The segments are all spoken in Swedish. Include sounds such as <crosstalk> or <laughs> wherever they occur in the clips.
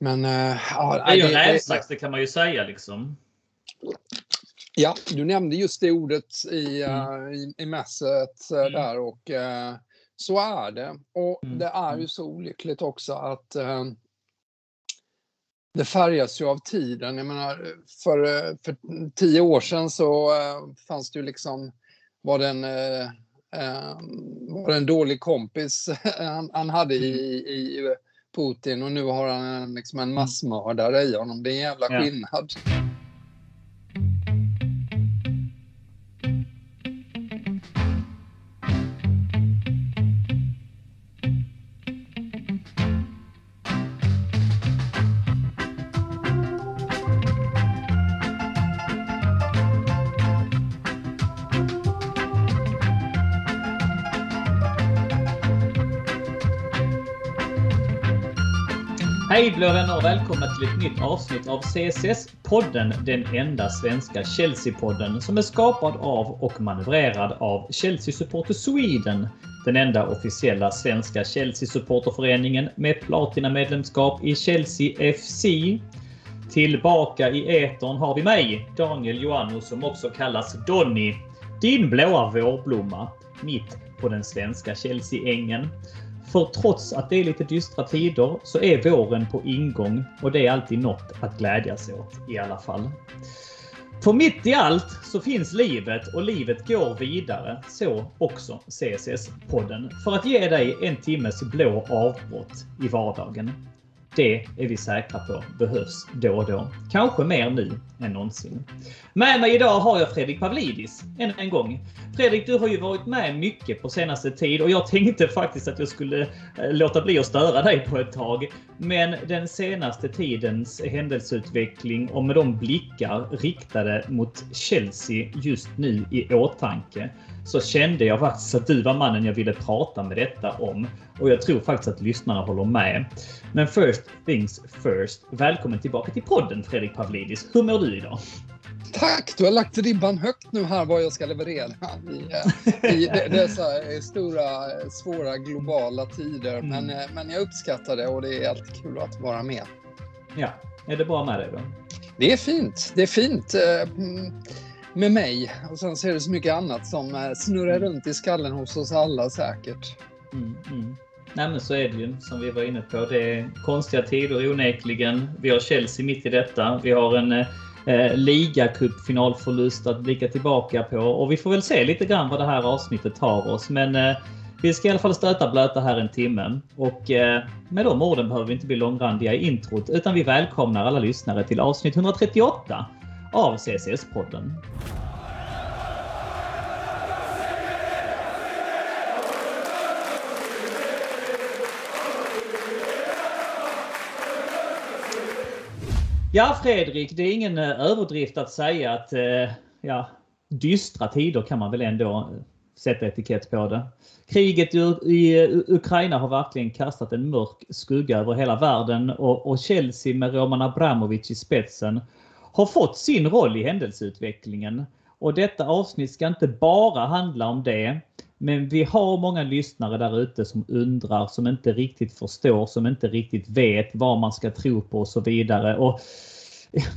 Men uh, ja, det är ju en rävsax, det kan man ju säga liksom. Ja, du nämnde just det ordet i, mm. uh, i, i mässet uh, mm. där och så är det. Och mm. det är ju mm. så olyckligt också att det färgas ju av tiden. Jag menar, för, för tio år sedan så fanns det ju liksom, var det en, var det en dålig kompis <laughs> han, han hade i, mm. i Putin och nu har han liksom en massmördare i honom. Det är en jävla skillnad. Ja. Hej blå vänner och välkomna till ett nytt avsnitt av CSS-podden. Den enda svenska Chelsea-podden som är skapad av och manövrerad av Chelsea Supporter Sweden. Den enda officiella svenska Chelsea-supporterföreningen med platinamedlemskap i Chelsea FC. Tillbaka i etern har vi mig, Daniel Joannou, som också kallas Donny. Din blåa vårblomma mitt på den svenska Chelsea-ängen. För trots att det är lite dystra tider så är våren på ingång och det är alltid något att glädjas åt i alla fall. För mitt i allt så finns livet och livet går vidare. Så också CSS-podden. För att ge dig en timmes blå avbrott i vardagen. Det är vi säkra på behövs då och då. Kanske mer nu än någonsin. Med mig idag har jag Fredrik Pavlidis än en gång. Fredrik, du har ju varit med mycket på senaste tid och jag tänkte faktiskt att jag skulle eh, låta bli att störa dig på ett tag. Men den senaste tidens händelseutveckling och med de blickar riktade mot Chelsea just nu i åtanke så kände jag faktiskt att du var mannen jag ville prata med detta om. Och jag tror faktiskt att lyssnarna håller med. Men först things first. Välkommen tillbaka till podden Fredrik Pavlidis. Hur mår du idag? Tack! Du har lagt ribban högt nu här vad jag ska leverera i, eh, i dessa stora, svåra globala tider. Mm. Men, eh, men jag uppskattar det och det är alltid kul att vara med. Ja, är det bra med dig då? Det är fint. Det är fint eh, med mig. Och sen så är det så mycket annat som snurrar runt i skallen hos oss alla säkert. Mm, mm. Nej men så är det ju som vi var inne på. Det är konstiga tider onekligen. Vi har Chelsea mitt i detta. Vi har en eh, ligacupfinalförlust att blicka tillbaka på. Och vi får väl se lite grann vad det här avsnittet tar oss. Men eh, vi ska i alla fall stöta blöta här en timme. Och eh, med de orden behöver vi inte bli långrandiga i introt utan vi välkomnar alla lyssnare till avsnitt 138 av CCS-podden. Ja, Fredrik, det är ingen eh, överdrift att säga att eh, ja, dystra tider kan man väl ändå eh, sätta etikett på det. Kriget i eh, Ukraina har verkligen kastat en mörk skugga över hela världen och Chelsea med Roman Abramovic i spetsen har fått sin roll i händelseutvecklingen. Och detta avsnitt ska inte bara handla om det. Men vi har många lyssnare där ute som undrar, som inte riktigt förstår, som inte riktigt vet vad man ska tro på och så vidare. Och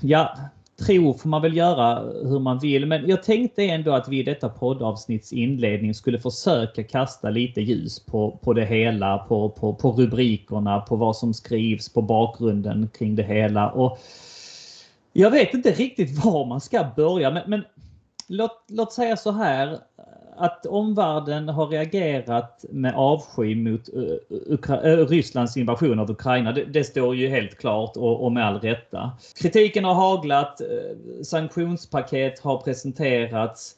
ja, tro får man väl göra hur man vill, men jag tänkte ändå att vi i detta poddavsnitts inledning skulle försöka kasta lite ljus på, på det hela, på, på, på rubrikerna, på vad som skrivs, på bakgrunden kring det hela. Och jag vet inte riktigt var man ska börja, men, men låt, låt säga så här att omvärlden har reagerat med avsky mot eh, Ukra eh, Rysslands invasion av Ukraina, det, det, står ju helt klart och, och med all rätta. Kritiken har haglat, eh, sanktionspaket har presenterats,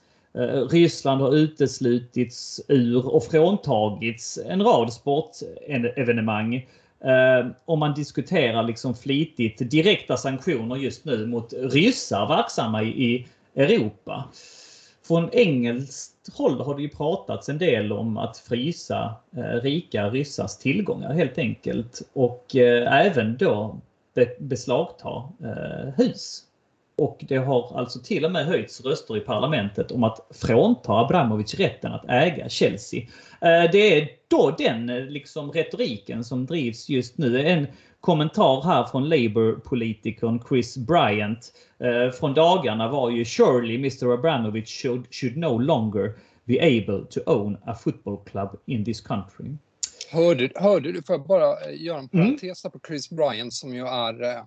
Ryssland har uteslutits ur och fråntagits en rad sportevenemang. Och man diskuterar liksom flitigt direkta sanktioner just nu mot ryssar verksamma i Europa. Från engelskt håll har det ju pratats en del om att frysa eh, rika ryssars tillgångar helt enkelt och eh, även då be beslagta eh, hus. Och det har alltså till och med höjts röster i parlamentet om att frånta Abramovic rätten att äga Chelsea. Eh, det är då den eh, liksom retoriken som drivs just nu. En kommentar här från Labour-politikern Chris Bryant eh, från dagarna var ju “Surely Mr Abramovich should, should no longer be able to own a football club in this country”. Hörde, hörde du, får jag bara göra en mm. parentes mm. på Chris Bryant som ju är eh,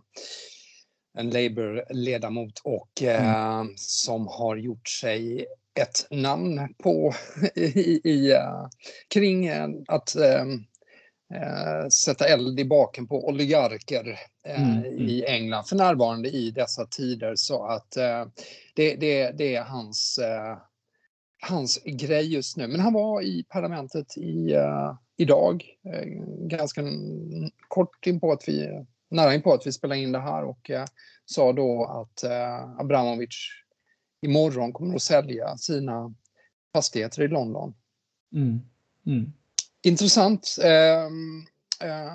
en Labour-ledamot och eh, mm. som har gjort sig ett namn på <laughs> i, i uh, kring uh, att uh, sätta eld i baken på oligarker mm, mm. i England för närvarande i dessa tider så att det, det, det är hans, hans grej just nu. Men han var i parlamentet i, idag, ganska kort in på att vi, nära in på att vi spelar in det här och sa då att Abramovic imorgon kommer att sälja sina fastigheter i London. Mm. Mm. Intressant. Eh, eh,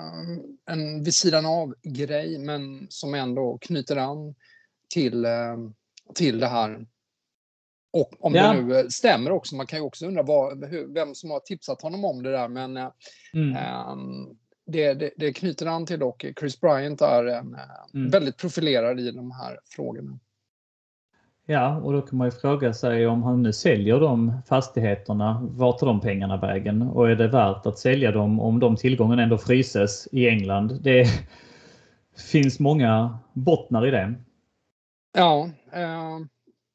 en vid sidan av grej men som ändå knyter an till, eh, till det här. Och om ja. det nu stämmer också, man kan ju också undra vad, hur, vem som har tipsat honom om det där men eh, mm. Ehm, det, det, det, knyter an till dock Chris Bryant är eh, mm. väldigt profilerad i de här frågorna. Ja, och då kan man ju fråga sig om han nu säljer de fastigheterna, vart tar de pengarna vägen? Och är det värt att sälja dem om de tillgångarna ändå fryses i England? Det <laughs> finns många bottnar i det. Ja, eh,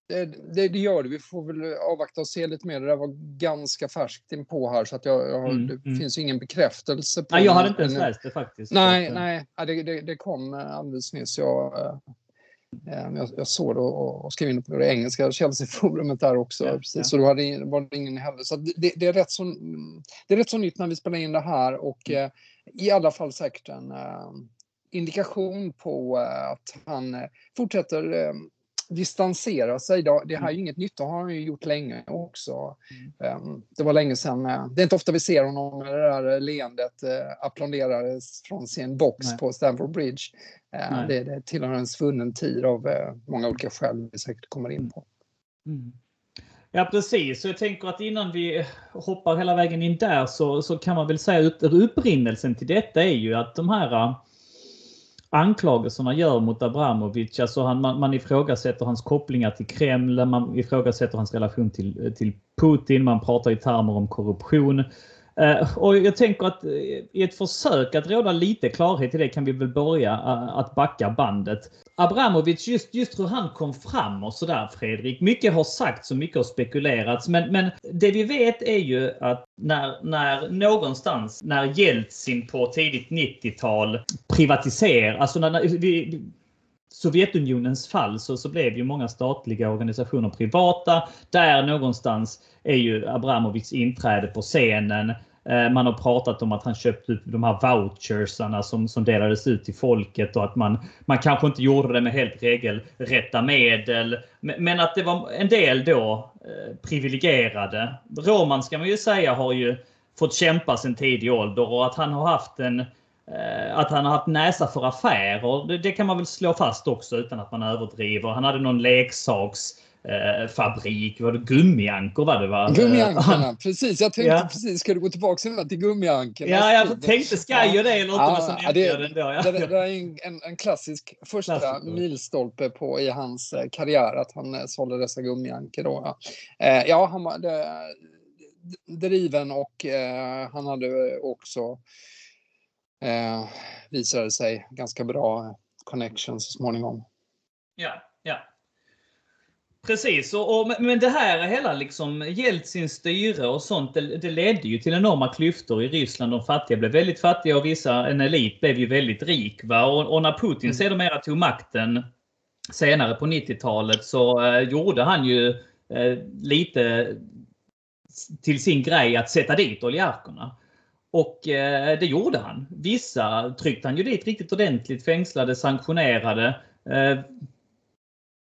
det, det, det, gör det. Vi får väl avvakta och se lite mer. Det där var ganska färskt in på här så att jag, jag mm, det mm. finns ingen bekräftelse. På nej, jag hade inte ens läst det faktiskt. Nej, nej, det, det, det kom alldeles nyss. Jag, eh, jag, jag såg det och, och skrev in på det engelska Chelsea-forumet där också. Ja, precis, ja. Så då hade, var det ingen heller. Så det, det, är rätt så, det är rätt så nytt när vi spelar in det här och mm. eh, i alla fall säkert en eh, indikation på eh, att han eh, fortsätter ehm, distansera sig. Det här är ju mm. inget nytt, det har han ju gjort länge också. Mm. Ehm, det var länge sedan. Eh, det är inte ofta vi ser honom med det där leendet eh, applåderades från sin box Nej. på Stamford Bridge. Eh, det, det tillhör en svunnen tid av många olika skäl vi säkert kommer in på. Mm. Ja precis, så jag tänker att innan vi hoppar hela vägen in där så, så kan man väl säga att upprinnelsen till detta är ju att de här anklagelserna gör mot Abramovic. Alltså han, man, man ifrågasätter hans kopplingar till Kreml, man ifrågasätter hans relation till, till Putin, man pratar i termer om korruption. Eh, och jag tänker att eh, i ett försök att råda lite klarhet i det kan vi väl börja eh, att backa bandet. Abramovic, just, just hur han kom fram och sådär Fredrik. Mycket har sagts och mycket har spekulerats men, men det vi vet är ju att när, när någonstans, när Jeltsin på tidigt 90-tal privatiserar, alltså när, när vi, Sovjetunionens fall så, så blev ju många statliga organisationer privata. Där någonstans är ju Abramovics inträde på scenen. Eh, man har pratat om att han köpte ut de här vouchersarna som, som delades ut till folket och att man, man kanske inte gjorde det med helt regelrätta medel. Men att det var en del då eh, privilegierade. Roman ska man ju säga har ju fått kämpa sin tidig ålder och att han har haft en att han har haft näsa för affärer, det, det kan man väl slå fast också utan att man överdriver. Han hade någon leksaks eh, fabrik, var det gummiankor var det va? Gummiankorna, uh, <laughs> precis. Jag tänkte ja. precis, ska du gå tillbaka till gummiankorna? Ja, jag tänkte ska jag ja. det eller inte, ja, ja, det, jag den då. Ja. Det, det är en, en, klassisk första klassisk. milstolpe på i hans eh, karriär, att han eh, sålde dessa gummiankor då. Ja, eh, ja han var det, driven och eh, han hade också eh, visade sig ganska bra connection så småningom. Ja, ja. Precis, och, och, men det här hela liksom Jeltsins styre och sånt, det, det, ledde ju till enorma klyftor i Ryssland. De fattiga blev väldigt fattiga och vissa, en elit blev ju väldigt rik. Va? Och, och när Putin mm. sedermera tog makten senare på 90-talet så eh, gjorde han ju eh, lite till sin grej att sätta dit oligarkerna. Och eh, det gjorde han. Vissa tryckte han ju dit riktigt ordentligt, fängslade, sanktionerade. Eh,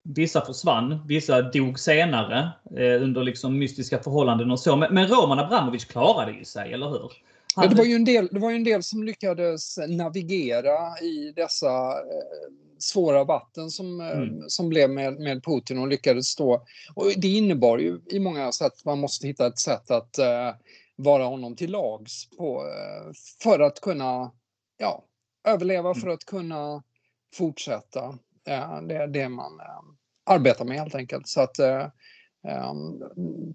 Vissa försvann, vissa dog senare eh, under liksom mystiska förhållanden och så. Men, men Roman Abramovic klarade ju sig, eller hur? Han... Ja, det, var ju en del, det var en del som lyckades navigera i dessa eh, svåra vatten som, eh, mm. som blev med, med Putin och lyckades stå. Och det innebar ju i många sätt att man måste hitta ett sätt att eh, vara honom till lags på, eh, för att kunna ja, överleva för att kunna fortsätta det, det man eh, arbetar med helt enkelt. Så att eh,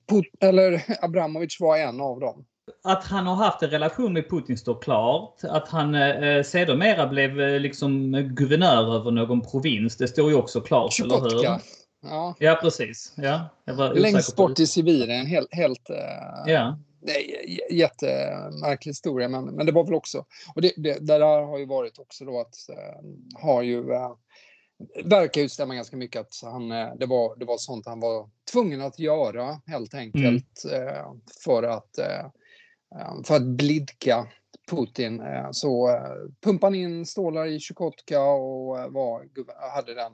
Put, eller <laughs> Abramovic var en av dem. Att han har haft en relation med Putin står klart. Att han eh, sedermera blev eh, liksom guvernör över någon provins, det står ju också klart, Chukotka. eller hur? Ja, ja precis. Ja, Längst bort i Sibirien, helt... helt eh, ja. Nej, jättemärklig historia, men, men det var väl också... Och det, det, där har ju varit också då att eh, har ju... Eh, verkar ju stämma ganska mycket att han, eh, det, var, det var sånt han var tvungen att göra helt enkelt mm. för att för att blidka Putin. Så pumpade han in stålar i Chukotka och var, hade den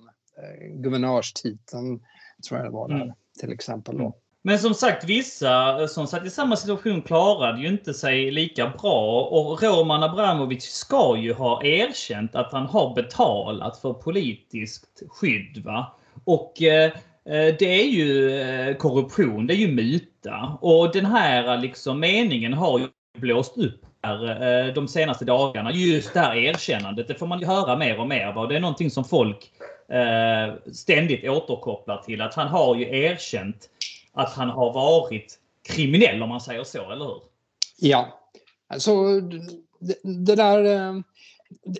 guvernörstiteln, tror jag det var där, mm. till exempel. Då. Men som sagt, vissa eh, som satt i samma situation klarade ju inte sig lika bra. Och Roman Abramovic ska ju ha erkänt att han har betalat för politiskt skydd. Va? Och eh, eh det är ju eh, korruption, det är ju muta. Och den här liksom, meningen har ju blåst upp här, eh, de senaste dagarna. Just det här erkännandet, det får man ju höra mer och mer. Va? Det är någonting som folk eh, ständigt återkopplar till. Att han har ju erkänt att han har varit kriminell om man säger så, eller hur? Ja, alltså det, det där eh,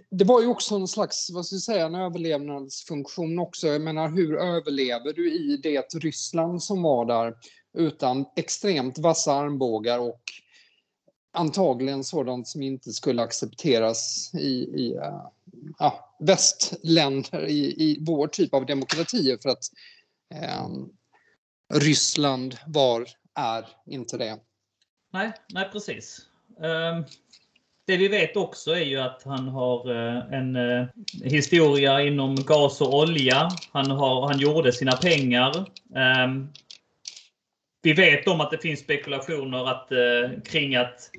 det var ju också en slags, vad ska jag säga, en överlevnadsfunktion också. Jag menar, hur överlever du i det Ryssland som var där utan extremt vassa armbågar och antagligen sådant som inte skulle accepteras i, i uh, ja, västländer i, i vår typ av demokratier för att um, Ryssland var, är inte det. Nej, nej precis. Um, det vi vet också är ju att han har eh, en eh, historia inom gas och olja. Han, har, han gjorde sina pengar. Ehm, vi vet om att det finns spekulationer att, eh, kring att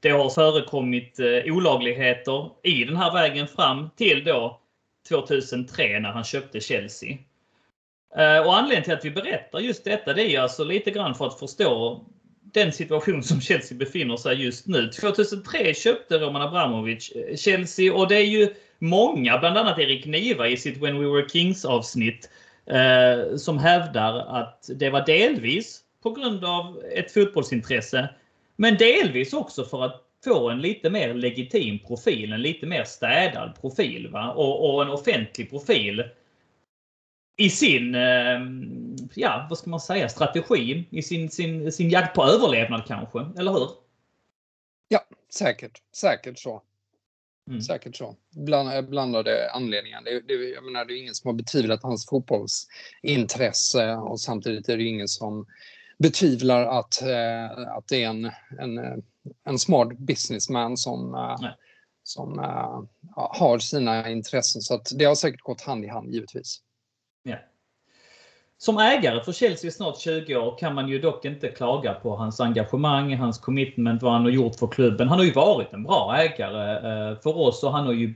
det har förekommit olagligheter i den här vägen fram till då 2003 när han köpte Chelsea. Eh, och anledningen till att vi berättar just detta det är alltså lite grann för att förstå den situation som Chelsea befinner sig just nu. 2003 köpte Roman Abramovic eh, Chelsea och det är ju många, bland annat Erik Niva i sitt When We Were Kings avsnitt, eh, som hävdar att det var delvis på grund av ett fotbollsintresse, men delvis också för att få en lite mer legitim profil, en lite mer städad profil va? Och, och en offentlig profil i sin, ehm, ja vad ska man säga, strategi, i sin, sin, sin jakt på överlevnad kanske, eller hur? Ja, säkert. Säkert så. Mm. Säkert så. Bland, blandade anledningar. Det, det, jag menar, det är ingen som har betvivlat hans fotbollsintresse och samtidigt är det ingen som betvivlar att, eh, att det är en, en, en smart businessman som, eh, som eh, har sina intressen. Så det har säkert gått hand i hand givetvis. Som ägare för Chelsea i snart 20 år kan man ju dock inte klaga på hans engagemang, hans commitment, vad han har gjort för klubben. Han har ju varit en bra ägare eh, för oss och han har ju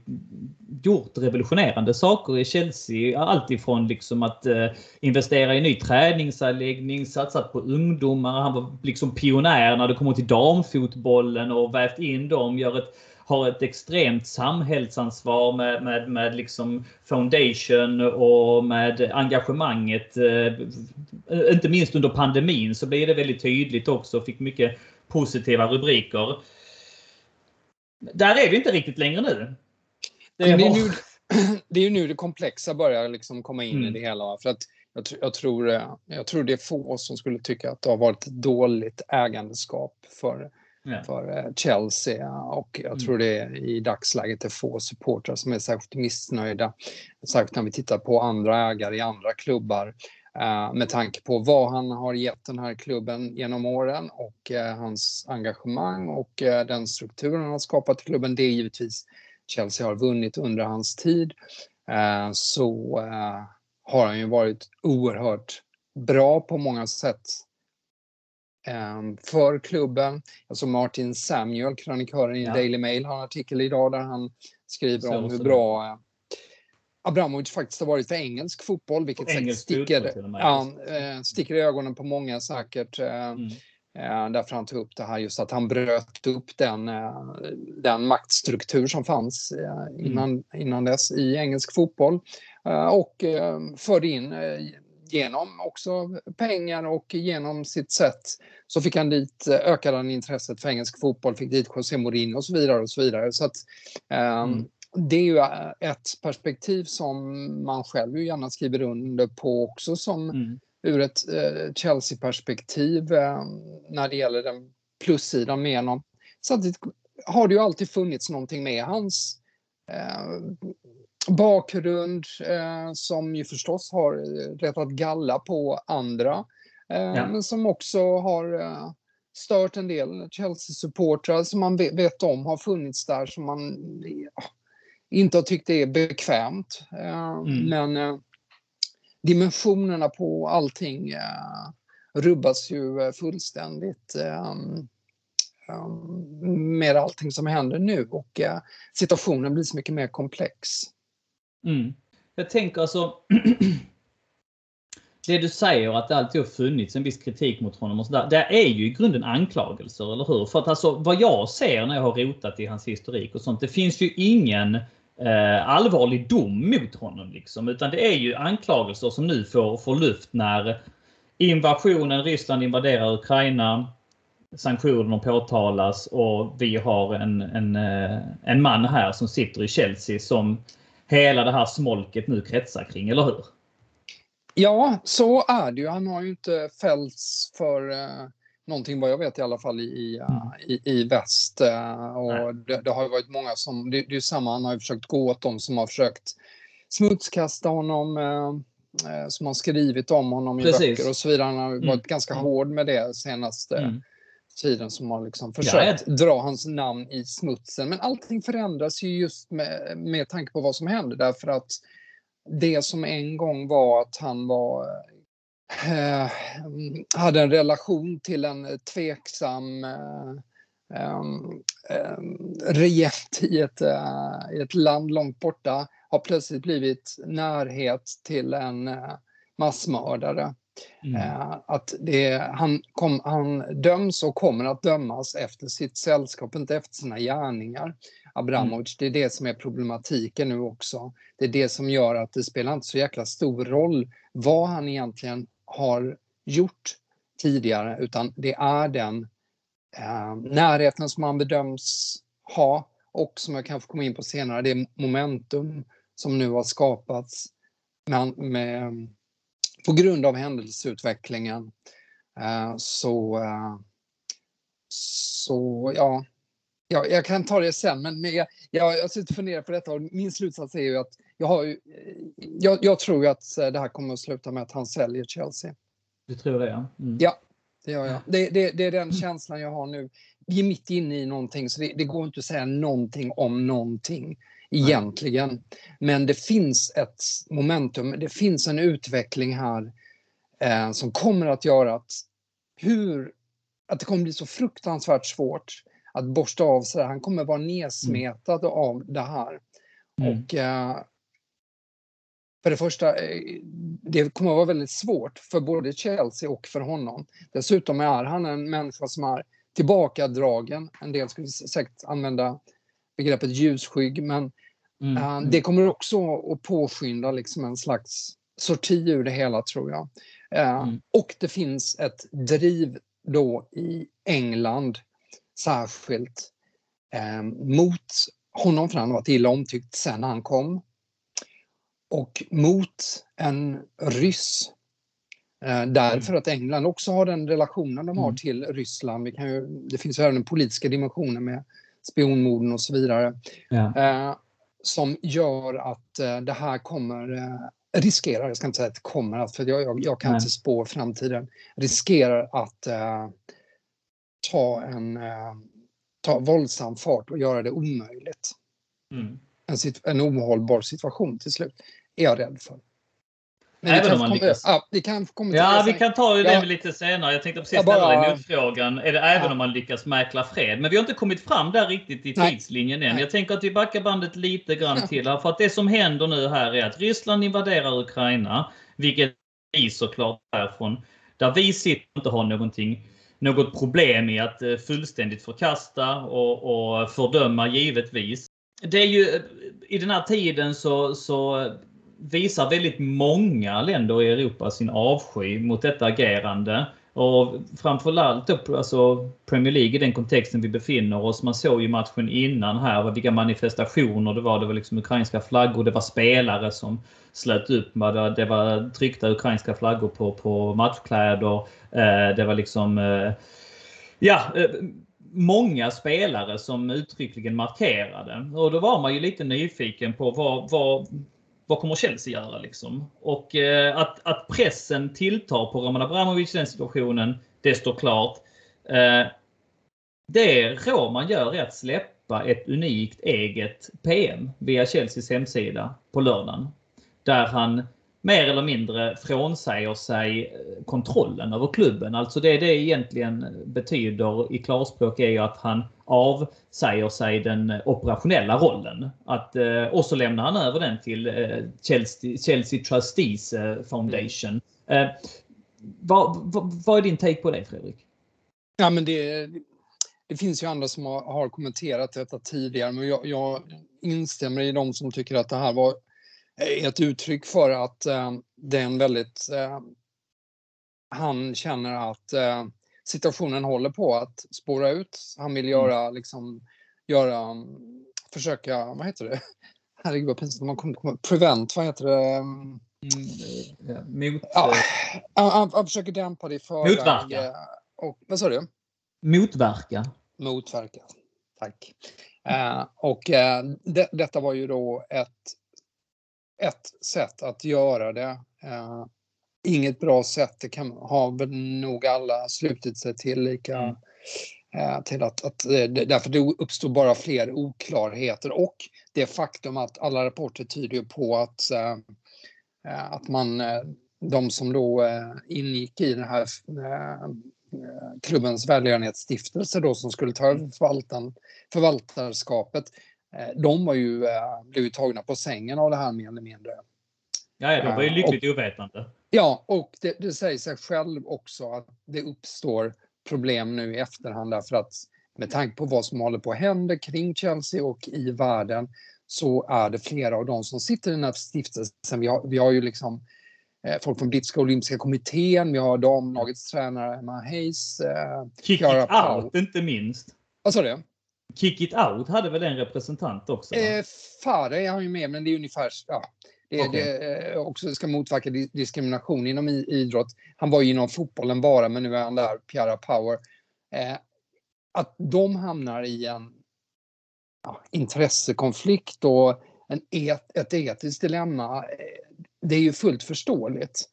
gjort revolutionerande saker i Chelsea. Alltifrån liksom att eh, investera i ny träningsanläggning, satsat på ungdomar. Han var liksom pionjär när det kommer till damfotbollen och vävt in dem, gör ett har ett extremt samhällsansvar med, med, med liksom foundation och med engagemanget. Eh, inte minst under pandemin så blev det väldigt tydligt också och fick mycket positiva rubriker. Där är vi inte riktigt längre nu. Det är, det är, nu, <clears throat> det är nu det komplexa börjar liksom komma in mm. i det hela. För att jag, jag, tror, eh, jag tror det är få som skulle tycka att det har varit dåligt ägandeskap för yeah. för eh, Chelsea och jag tror mm. det är i dagsläget är få supportrar som är särskilt missnöjda. Särskilt när vi tittar på andra ägare i andra klubbar eh, med tanke på vad han har gett den här klubben genom åren och eh, hans engagemang och den strukturen han har skapat i klubben. Det är givetvis Chelsea har vunnit under hans tid. Så har han ju varit oerhört bra på många sätt för klubben. Alltså Martin Samuel, krönikören i ja. Daily Mail, har en artikel idag där han skriver om hur bra eh, Abramovic faktiskt har varit för engelsk fotboll, vilket engelsk sticker, ja, eh, sticker i ögonen på många säkert. Eh, mm. Därför han tog upp det här just att han bröt upp den, den maktstruktur som fanns innan, mm. innan dess i engelsk fotboll och förde in genom också pengar och genom sitt sätt så fick han dit, ökade han intresset för engelsk fotboll, fick dit José Mourinho och så vidare och så vidare. Så att, mm det är ju ett perspektiv som man själv ju gärna skriver under på också som mm. ur ett eh, Chelsea-perspektiv eh, när det gäller den plussidan med honom. Samtidigt har det ju alltid funnits någonting med hans eh, bakgrund eh, som ju förstås har rättat galla på andra. Eh, ja. Men som också har eh, stört en del Chelsea-supportrar som man vet, vet om har funnits där som man inte har tyckt är bekvämt. Eh, mm. Men eh, dimensionerna på allting eh, rubbas ju fullständigt med allting som händer nu och situationen blir så mycket mer komplex. Mm. Jag tänker alltså <clears throat> det du säger att det alltid har funnits en viss kritik mot honom och sådär. Det är ju i grunden anklagelser, eller hur? För att alltså vad jag ser när jag har rotat i hans historik och sånt. Det finns ju ingen eh, allvarlig dom mot honom. Liksom, utan det är ju anklagelser som nu får, får luft när invasionen, Ryssland invaderar Ukraina, sanktioner påtalas och vi har en, en, eh, en man här som sitter i Chelsea som hela det här smolket nu kretsar kring, eller hur? Ja, så är det ju. Han har ju inte fällts för eh, någonting vad jag vet i alla fall i, mm. i, i väst. Eh, och det, det, har varit många som, det, det är samma, han har ju försökt gå åt dem som har försökt smutskasta honom, eh, eh, som har skrivit om honom Precis. i böcker och så vidare. Han har mm. varit ganska mm. hård med det senaste mm. Tiden som har liksom försökt ja, dra hans namn i smutsen. Men allting förändras ju just med, med tanke på vad som händer därför att det som en gång var att han var eh, hade en relation till en tveksam eh, eh, regent i ett, i ett land långt borta har plötsligt blivit närhet till en eh, massmördare. Mm. Eh, att det, han, kom, han döms och kommer att dömas efter sitt sällskap, inte efter sina gärningar. Abramovic, mm. det är det som är problematiken nu också. Det är det som gör att det spelar inte så jäkla stor roll vad han egentligen har gjort tidigare, utan det är den eh, närheten som man bedöms ha och som jag kanske kommer in på senare, det momentum som nu har skapats med, med, på grund av händelseutvecklingen. Eh, så, eh, så ja, ja, jag kan ta det sen, men jag, jag, jag sitter och funderar på detta och min slutsats är ju att jag, har ju, jag, jag tror att det här kommer att sluta med att han säljer Chelsea. Du tror det ja? Mm. Ja, det gör jag. Det, det, det, är den känslan jag har nu. Vi är mitt inne i någonting så det, det går inte att säga någonting om någonting egentligen. Nej. Men det finns ett momentum, det finns en utveckling här eh, som kommer att göra att hur att det kommer bli så fruktansvärt svårt att borsta av sig. Han kommer vara nedsmetad mm. av det här. Mm. Och eh, för det första, eh, det kommer att vara väldigt svårt för både Chelsea och för honom. Dessutom är han en människa som är tillbakadragen. En del skulle säkert använda begreppet ljusskygg, men mm. uh, det kommer också att påskynda liksom en slags sorti ur det hela, tror jag. Uh, mm. Och det finns ett driv då i England särskilt eh, mot honom, för han har varit illa omtyckt sen han kom. Och mot en ryss. Eh, därför mm. att England också har den relationen de har mm. till Ryssland. Vi kan ju, det finns ju även den politiska dimensionen med spionmorden och så vidare. Ja. Eh, som gör att eh, det här kommer eh, riskerar, jag ska inte säga att det kommer att, för jag, jag, jag kan Nej. inte spå framtiden, riskerar att eh, ta en eh, ta våldsam fart och göra det omöjligt. Mm. En, en ohållbar situation till slut, är jag rädd för. Men Även om man lyckas. Ja, vi kan komma ja vi kan ta det ja. lite senare. Jag tänkte precis ställa bara, dig motfrågan. Är det även ja. om man lyckas mäkla fred? Men vi har inte kommit fram där riktigt i tidslinjen än. Nej. Jag tänker att vi backar bandet lite grann ja. till här. För att det som händer nu här är att Ryssland invaderar Ukraina. Vilket vi såklart är från där vi sitter och inte har någonting något problem i att fullständigt förkasta och, och fördöma givetvis. Det är ju i den här tiden så, så visar väldigt många länder i Europa sin avsky mot detta agerande. Och framförallt då, alltså Premier League i den kontexten vi befinner oss. Man såg ju matchen innan här vilka manifestationer det var. Det var liksom ukrainska flaggor, det var spelare som slöt upp. Det var tryckta ukrainska flaggor på, på matchkläder. Eh, det var liksom eh, Ja, eh, många spelare som uttryckligen markerade. Och då var man ju lite nyfiken på vad, vad, vad kommer Chelsea göra liksom? Och eh, att, att pressen tilltar på Roman Abramovic i den situationen, det står klart. Eh, det Roman gör är att släppa ett unikt eget PM via Chelseas hemsida på lördagen. Där han mer eller mindre frånsäger sig eh, kontrollen över klubben. Alltså det det egentligen betyder i klarspråk är ju att han avsäger sig den operationella rollen. Att, eh, och så lämnar han över den till eh, Chelsea, Chelsea Trustees Foundation. Mm. Vad, vad, vad är din take på det Fredrik? Ja, men det, det finns ju andra som har, har kommenterat detta tidigare, men jag, jag instämmer i de som tycker att det här var ett uttryck för att eh, det är en väldigt... Eh, han känner att eh, situationen håller på att spåra ut. Han vill mm. göra, liksom, göra, försöka, vad heter det? <laughs> Herregud vad pinsamt, man kommer prevent, vad heter det? Mm, mot, ja, <sniffs> han, han, han, försöker dämpa det i förväg. Motverka. Och, vad sa du? Motverka. Motverka, tack. Uh, och uh, det, detta var ju då ett ett sätt att göra det. Eh, inget bra sätt, det kan, har nog alla slutit sig till lika mm. eh, till att, att eh, därför det uppstår bara fler oklarheter och det faktum att alla rapporter tyder på att, eh, eh att man, eh, de som då ingick i den här klubbens välgörenhetsstiftelse då som skulle ta över förvaltarskapet de var ju, eh, blev ju tagna på sängen av det här mer eller mindre. Ja, de var ju eh, lyckligt och, ovetande. Ja, och det, det säger sig själv också att det uppstår problem nu i efterhand därför att med tanke på vad som håller på att hända kring Chelsea och i världen så är det flera av de som sitter i den här stiftelsen. Vi har, vi har ju liksom eh, folk från brittiska olympiska kommittén, vi har damlagets tränare Emma Hayes. Eh, Kick it out, inte minst. Vad sa du? Kick It Out hade väl en representant också? Eh, Fare är han ju med, men det är ungefär... Ja, det, okay. det eh, också ska motverka diskrimination inom idrott. Han var ju inom fotbollen bara, men nu är han där, Piara Power. Eh, att de hamnar i en ja, intressekonflikt och en et, ett etiskt dilemma, eh, det är ju fullt förståeligt.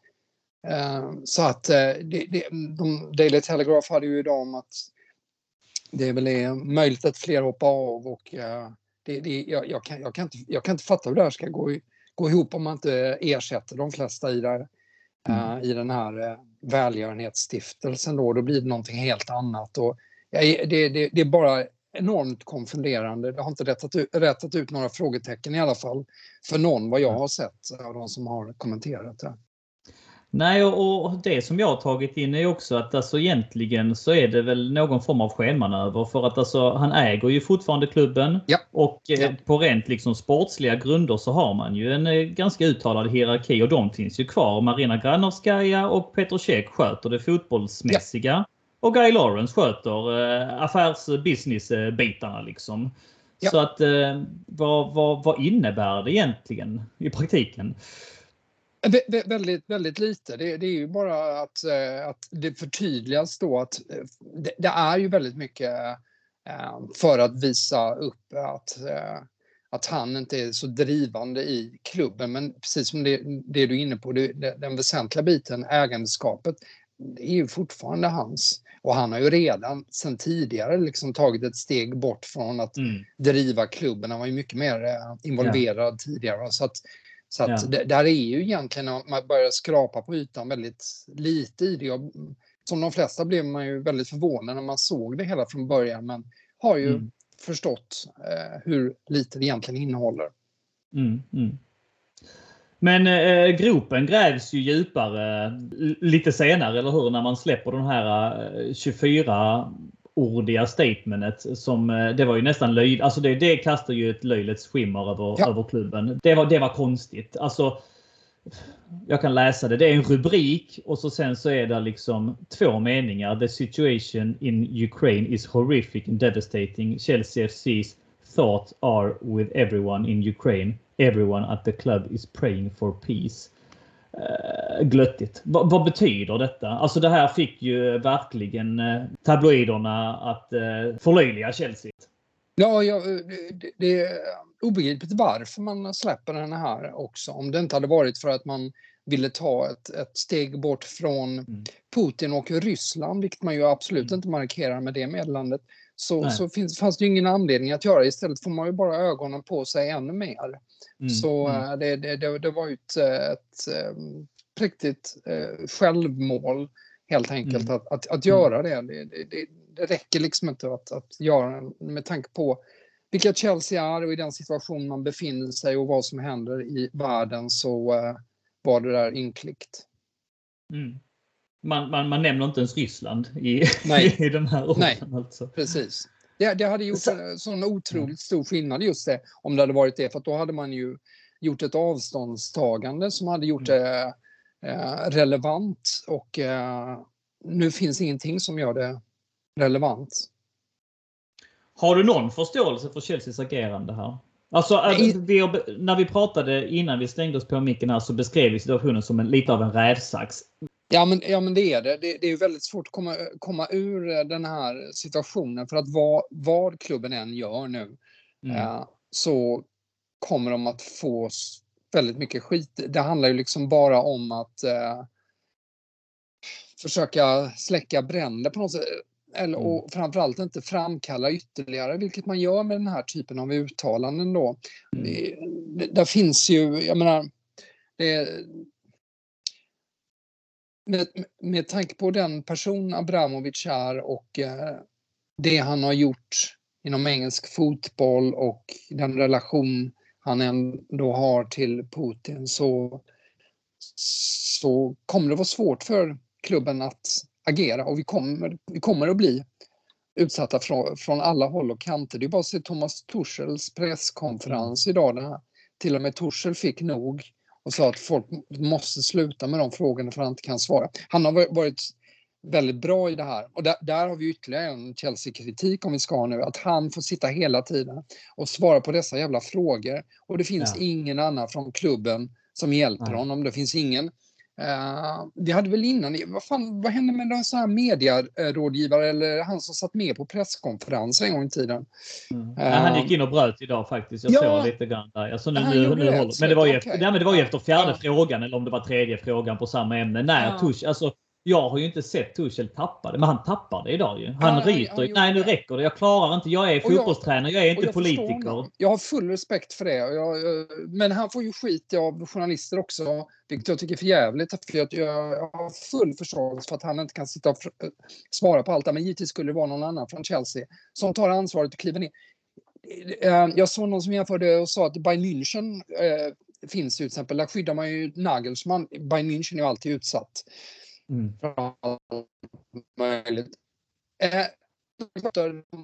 Eh, så att eh, det, det, de, Daily Telegraph hade ju idag om att det är väl möjligt att fler hoppar av och uh, det, det, jag, jag, kan, jag, kan inte, jag kan inte fatta hur det här ska gå, gå ihop om man inte ersätter de flesta i, det, uh, i den här uh, välgörenhetsstiftelsen. Då, då blir det någonting helt annat. Och, det, det, det är bara enormt konfunderande. Det har inte rättat ut, rättat ut några frågetecken i alla fall för någon vad jag har sett av de som har kommenterat det. Nej, och, det som jag har tagit in är också att alltså egentligen så är det väl någon form av skenmanöver för att alltså han äger ju fortfarande klubben ja. och eh, ja. på rent liksom sportsliga grunder så har man ju en eh, ganska uttalad hierarki och de finns ju kvar. Marina Granovskaja och Petr Cech sköter det fotbollsmässiga ja. och Guy Lawrence sköter eh, affärs-business-bitarna liksom. Så att eh, vad, vad, vad innebär det egentligen i praktiken? Vä väldigt, väldigt lite. Det, det, är ju bara att, eh, att det förtydligas då att eh, det, det är ju väldigt mycket eh, för att visa upp att, att han inte är så drivande i klubben. Men precis som det, det du är inne på, det, den väsentliga biten, ägandeskapet, det är ju fortfarande hans. Och han har ju redan sedan tidigare liksom tagit ett steg bort från att mm. driva klubben. Han var ju mycket mer involverad ja. tidigare. Så att så att ja. där är ju egentligen, man börjar skrapa på ytan, väldigt lite i det. Och som de flesta blev man ju väldigt förvånad när man såg det hela från början, men har ju mm. förstått eh, hur lite det egentligen innehåller. Mm, mm. Men eh, gropen grävs ju djupare eh, lite senare, eller hur? När man släpper den här eh, 24 ordiga statementet som eh, det var ju nästan löjligt. Alltså det, det kastar ju ett löjligt skimmer över, ja. över klubben. Det var, det var konstigt. Alltså, jag kan läsa det. Det är en rubrik och så sen så är det liksom två meningar. The situation in Ukraine is horrific and devastating. Chelsea FC's thoughts are with everyone in Ukraine. Everyone at the club is praying for peace. Uh, glöttigt. Va, vad betyder detta? Alltså det här fick ju verkligen uh, tabloiderna att uh, förlöjliga Chelsea. Ja, ja det, det är obegripligt varför man släpper den här också. Om det inte hade varit för att man ville ta ett, ett steg bort från mm. Putin och Ryssland, vilket man ju absolut mm. inte markerar med det meddelandet, så, så finns, fanns det ju ingen anledning att göra. Istället får man ju bara ögonen på sig ännu mer. Mm. Så mm. Det, det, det, det, var ju ett, ett, ett präktigt självmål helt enkelt mm. att, att, att göra det. Det, det. det, räcker liksom inte att, att göra med tanke på vilka Chelsea är och i den situation man befinner sig och vad som händer i världen så var det där inklickt. Mm. Man, man, man nämner inte ens Ryssland i, <laughs> i de här orden. Nej, alltså. precis. Det, det hade gjort så, en sån otroligt stor skillnad just det, om det hade varit det, för då hade man ju gjort ett avståndstagande som hade gjort mm. det eh, relevant och eh, nu finns ingenting som gör det relevant. Har du någon förståelse för Chelseas agerande här? Alltså, alltså vi när vi pratade innan vi stängde oss på micken här så beskrev vi situationen som en, lite av en rävsax. Ja men, ja, men det är det. det. Det är väldigt svårt att komma, komma ur den här situationen för att vad, vad klubben än gör nu mm. eh, så kommer de att få väldigt mycket skit. Det handlar ju liksom bara om att eh, försöka släcka bränder på något sätt. Eller, mm. och framförallt inte framkalla ytterligare, vilket man gör med den här typen av uttalanden då. Mm. Det, det, där finns ju, jag menar, det, med, med tanke på den person Abramovic är och eh, det han har gjort inom engelsk fotboll och den relation han ändå har till Putin så, så kommer det vara svårt för klubben att agera och vi kommer, vi kommer att bli utsatta från, från alla håll och kanter. Det är bara att se Thomas Tuchels presskonferens idag. Där till och med Tuchel fick nog och sa att folk måste sluta med de frågorna för att han inte kan svara. Han har varit väldigt bra i det här. Och där, där har vi ytterligare en Chelsea-kritik om vi ska nu, att han får sitta hela tiden och svara på dessa jävla frågor. Och det finns ja. ingen annan från klubben som hjälper Nej. honom. Det finns ingen Uh, vi hade väl innan, vad, fan, vad hände med någon sån här medierådgivare eller han som satt med på presskonferensen en gång i tiden? Mm. Uh, han gick in och bröt idag faktiskt. Jag ja, såg lite grann där. Alltså, nu, nu, nu håller. Men det var ju, okay. efter, nej, men det var efter fjärde ja. frågan eller om det var tredje frågan på samma ämne. När ja. Tush, alltså, jag har ju inte sett Tuchel tappa det, men han tappar det idag ju. Han ja, ryter. Nej, nu räcker det. Jag klarar inte. Jag är fotbollstränare, jag är inte jag politiker. Jag har full respekt för det. Jag, men han får ju skit av journalister också, vilket jag tycker är för jävligt. För jag, jag har full förståelse för att han inte kan sitta och svara på allt. Men givetvis skulle det vara någon annan från Chelsea som tar ansvaret och kliver ner. Eh, jag såg någon som jämförde och sa att Bayern München eh, finns till exempel. Där skyddar man ju Nagelsmann. Bayern München är ju alltid utsatt. Mm. Möjligt. Eh,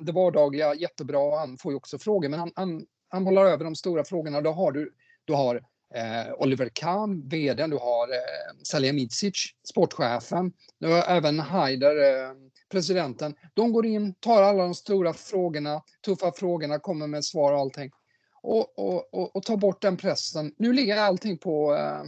det vardagliga jättebra, han får ju också frågor, men han, han, han bollar över de stora frågorna. Då har du, du har eh, Oliver Kahn, vd, du har eh, Salihamidzic, sportchefen, du har även Haider, eh, presidenten. De går in, tar alla de stora frågorna, tuffa frågorna, kommer med svar och allting. Och, och, och, och tar bort den pressen. Nu ligger allting på eh,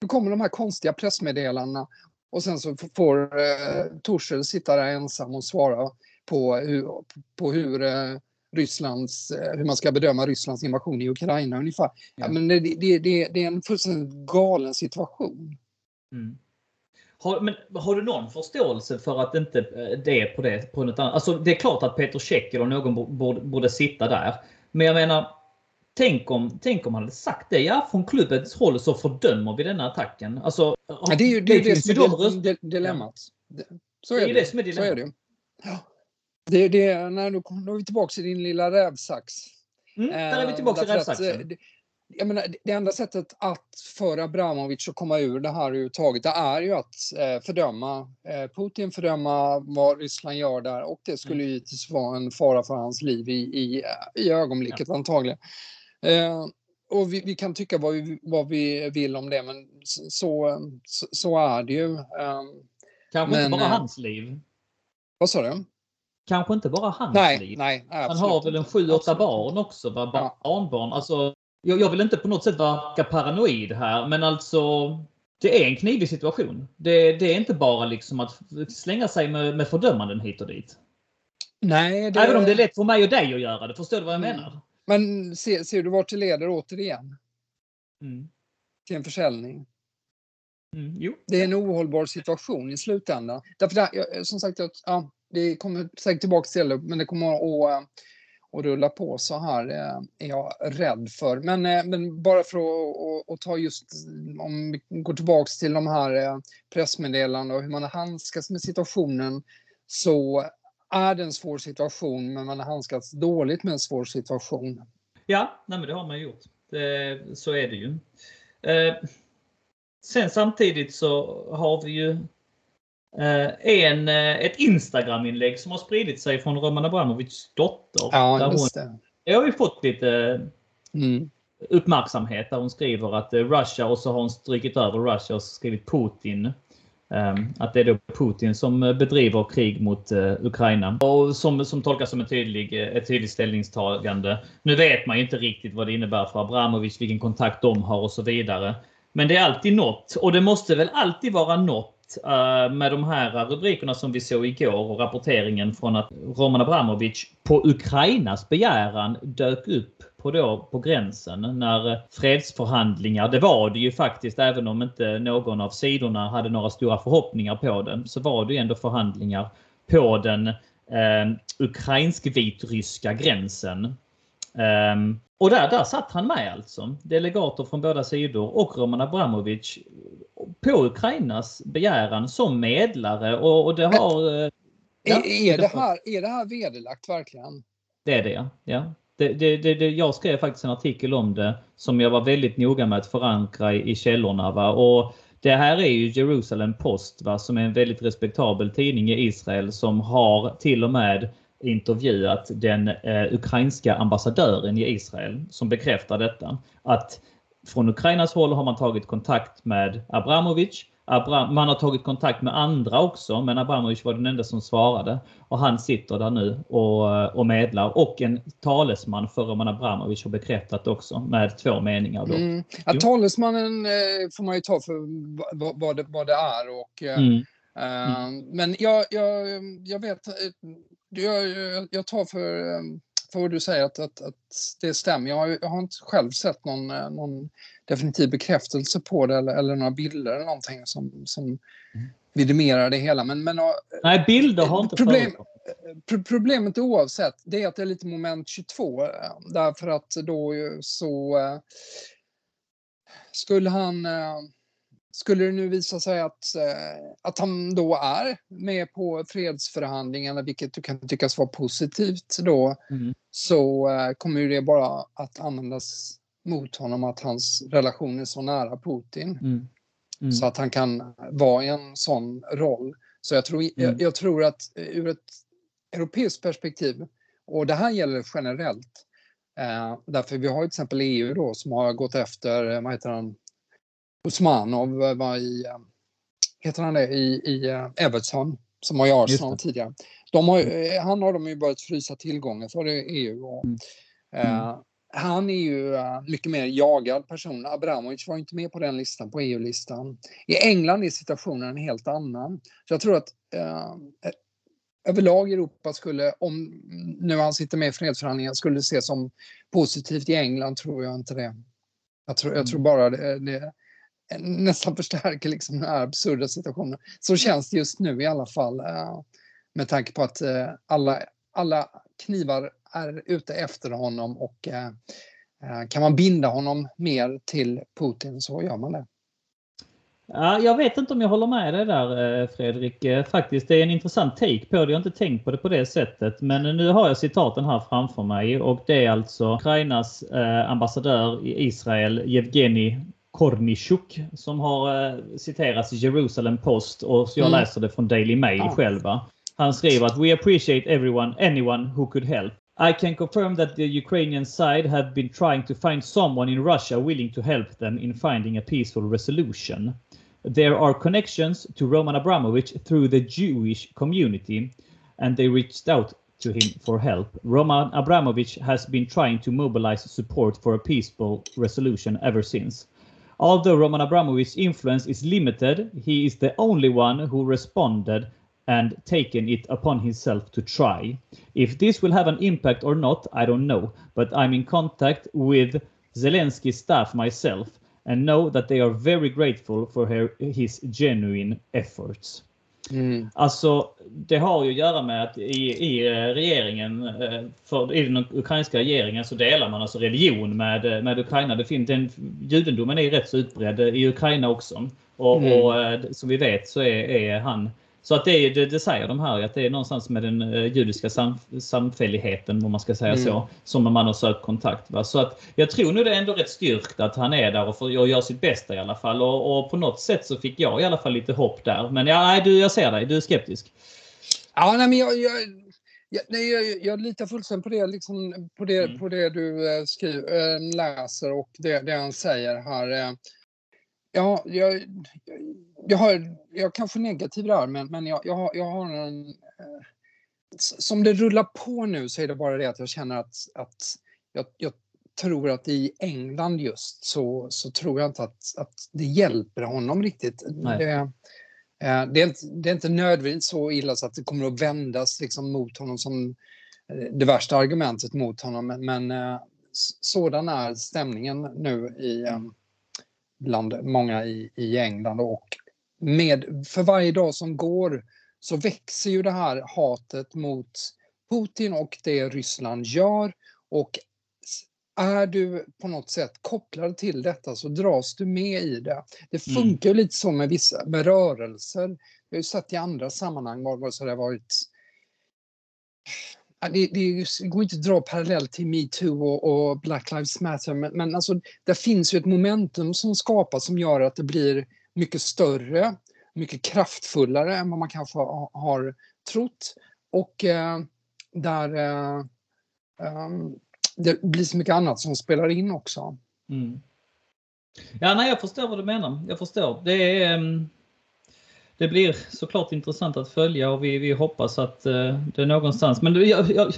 nu kommer de här konstiga pressmeddelandena och sen så får eh, Torshäll sitta där ensam och svara på hur, på hur eh, Rysslands, eh, hur man ska bedöma Rysslands invasion i Ukraina ungefär. Ja. men det, det, det, det, är en fullständigt galen situation. Mm. Har, men har du någon förståelse för att inte eh, det är på det på något annat? Alltså det är klart att Peter Käck eller någon borde, borde sitta där. Men jag menar, Tänk om, tänk om han hade sagt det. Ja, från klubbens håll så fördömer vi denna attacken. Alltså, ja, det är ju det, det, det som är de dilemmat. Så är det. är det som är dilemmat. Så är det. Ja. Det, det, när du, är vi tillbaka i din lilla rävsax. Mm, där är vi tillbaka i rävsaxen. Att, jag menar, det enda sättet att för Abramovic att komma ur det här överhuvudtaget, det är ju att eh, fördöma eh, Putin, fördöma vad Ryssland gör där och det skulle ju givetvis vara en fara för hans liv i, i, i ögonblicket ja. antagligen. Eh, och vi, vi, kan tycka vad vi, vad vi vill om det, men så, så, så är det ju. Kanske men, inte bara hans liv. Vad sa du? Kanske inte bara hans nej, liv. Nej, Han har väl en sju, åtta barn också, va? barnbarn. Alltså, jag, jag vill inte på något sätt verka paranoid här, men alltså det är en knivig situation. Det, det är inte bara liksom att slänga sig med, med fördömanden hit och dit. Nej, det... Även om det är lätt för mig och dig att göra det. Förstår du vad jag mm. menar? Men ser, ser du vart det leder återigen? Mm. Till en försäljning. Mm. Det är en ohållbar situation i slutändan. Därför där, som sagt, ja, vi kommer säkert tillbaka till det, men det kommer att och rulla på så här eh, är jag rädd för. Men, eh, men bara för att, att, ta just, om vi går tillbaks till de här eh, pressmeddelandena och hur man handskas med situationen så är det en svår situation, men man har handskats dåligt med en svår situation. Ja, nej men det har man gjort. Det, så är det ju. Eh, sen samtidigt så har vi ju Eh, en, eh, ett Instagram-inlägg som har spridit sig från Roman Abramovics dotter. Ja, just det. Det har ju fått lite mm. uppmärksamhet där hon skriver att eh, Russia och så har hon strykit över Russia och skrivit Putin. Ehm, att det är då Putin som eh, bedriver krig mot eh, Ukraina och som, som tolkas som ett tydligt, eh, ett tydligt ställningstagande. Nu vet man ju inte riktigt vad det innebär för Abramovic, vilken kontakt de har och så vidare. Men det är alltid något och det måste väl alltid vara något med de här rubrikerna som vi såg igår och rapporteringen från att Roman Abramovic på Ukrainas begäran dök upp på, då, på gränsen när fredsförhandlingar, det var det ju faktiskt även om inte någon av sidorna hade några stora förhoppningar på den, så var det ju ändå förhandlingar på den eh, ukrainsk-vitryska gränsen. Um, och där, där satt han med alltså. Delegater från båda sidor och Roman Abramovic på Ukrainas begäran som medlare och, och det har... Men, ja, är, det här, är det här vederlagt verkligen? Det är det ja. Det, det, det, jag skrev faktiskt en artikel om det som jag var väldigt noga med att förankra i, i källorna. Va? Och det här är ju Jerusalem Post va? som är en väldigt respektabel tidning i Israel som har till och med intervjuat den eh, ukrainska ambassadören i Israel som bekräftar detta. Att från Ukrainas håll har man tagit kontakt med Abramovic. Abram man har tagit kontakt med andra också, men Abramovic var den enda som svarade. Och han sitter där nu och, och medlar. Och en talesman för Roman Abramovic har bekräftat också med två meningar. Då. Mm. Ja, talesmannen eh, får man ju ta för vad det, vad det är. Och, eh, mm. Mm. Men jag, jag, jag vet, jag, jag tar för, för vad du säger att, att, att det stämmer. Jag har, jag har inte själv sett någon, någon definitiv bekräftelse på det eller, eller några bilder eller någonting som, som mm. vidimerar det hela. Men, men, Nej, bilder har inte problem, Problemet oavsett, det är att det är lite moment 22. Därför att då så skulle han skulle det nu visa sig att, eh, att han då är med på fredsförhandlingarna, vilket du kan tyckas vara positivt då, mm. så eh, kommer det bara att användas mot honom att hans relation är så nära Putin. Mm. Mm. Så att han kan vara i en sån roll. Så jag tror, jag, mm. jag, tror att ur ett europeiskt perspektiv, och det här gäller generellt, eh, därför vi har till exempel EU då som har gått efter, vad heter han, Usmanov var i, eh, heter han det, i, i eh, Everton som var i Arsenal tidigare. De har, eh, han har de ju börjat frysa tillgångar för EU. Och, mm. eh, han är ju mycket mer jagad person. Abramovic var inte med på den listan, på EU-listan. I England är situationen en helt annan. Så jag tror att eh, överlag Europa skulle, om nu han sitter med i fredsförhandlingar, skulle ses som positivt. I England tror jag inte det. Jag tror, jag tror mm. bara det, det nästan förstärker liksom den här absurda situationen. Så känns det just nu i alla fall eh, med tanke på att eh, alla, alla knivar är ute efter honom och eh, kan man binda honom mer till Putin så gör man det. Ja, jag vet inte om jag håller med dig där Fredrik. Faktiskt, det är en intressant take på det. Jag har inte tänkt på det på det sättet. Men nu har jag citaten här framför mig och det är alltså Ukrainas ambassadör i Israel, Yevgeni Kornichuk, som har citerats i Jerusalem Post och jag mm. läser det från Daily Mail ja. själva. Han skriver att “We appreciate everyone, anyone who could help. I can confirm that the Ukrainian side have been trying to find someone in Russia willing to help them in finding a peaceful resolution. There are connections to Roman Abramovich through the Jewish community, and they reached out to him for help. Roman Abramovich has been trying to mobilize support for a peaceful resolution ever since. Although Roman Abramovich's influence is limited, he is the only one who responded and taken it upon himself to try. If this will have an impact or not, I don't know, but I'm in contact with Zelensky's staff myself and know that they are very grateful for her, his genuine efforts. Mm. Alltså, det har ju att göra med att i, i eh, regeringen, eh, för, i den ukrainska regeringen så delar man alltså religion med, eh, med Ukraina. Det finns, den, judendomen är rätt så utbredd i Ukraina också. Och, mm. och som vi vet så är, är han så att det, det, det säger de här att det är någonstans med den uh, judiska sam, samfälligheten, om man ska säga mm. så, som man har sökt kontakt. Va? Så att jag tror nog det är ändå rätt styrkt att han är där och, får, och gör sitt bästa i alla fall. Och, och, på något sätt så fick jag i alla fall lite hopp där. Men ja, nej, du, jag ser dig, du är skeptisk. Ja, nej, men jag, jag... Jag, nej, jag, jag litar fullständigt på det, liksom, på det, mm. på det du äh, skriver, äh, läser och det, det han säger här. Äh, ja, jag, jag, har, jag är kanske negativ där, men, men jag, jag, har, jag har en... Eh, som det rullar på nu så är det bara det att jag känner att, att jag, jag tror att i England just så, så tror jag inte att, att det hjälper honom riktigt. Det, eh, det, är inte, det är inte nödvändigt så illa så att det kommer att vändas liksom mot honom som eh, det värsta argumentet mot honom. Men, men sådan är stämningen nu i, bland många i, i England och med, för varje dag som går så växer ju det här hatet mot Putin och det Ryssland gör och är du på något sätt kopplad till detta så dras du med i det. Det mm. funkar mm. lite så med vissa med rörelser. Vi har ju sett i andra sammanhang var, så det har varit det, det går inte att dra parallell till metoo och, och Black Lives Matter, men, men alltså, det finns ju ett momentum som skapas som gör att det blir mycket större, mycket kraftfullare än vad man kanske har trott. Och eh, där eh, um, det blir så mycket annat som spelar in också. Mm. Ja, nej, jag förstår vad du menar. Jag förstår. Det är, um, det blir såklart intressant att följa och vi, vi hoppas att uh, det är någonstans. Men jag, jag,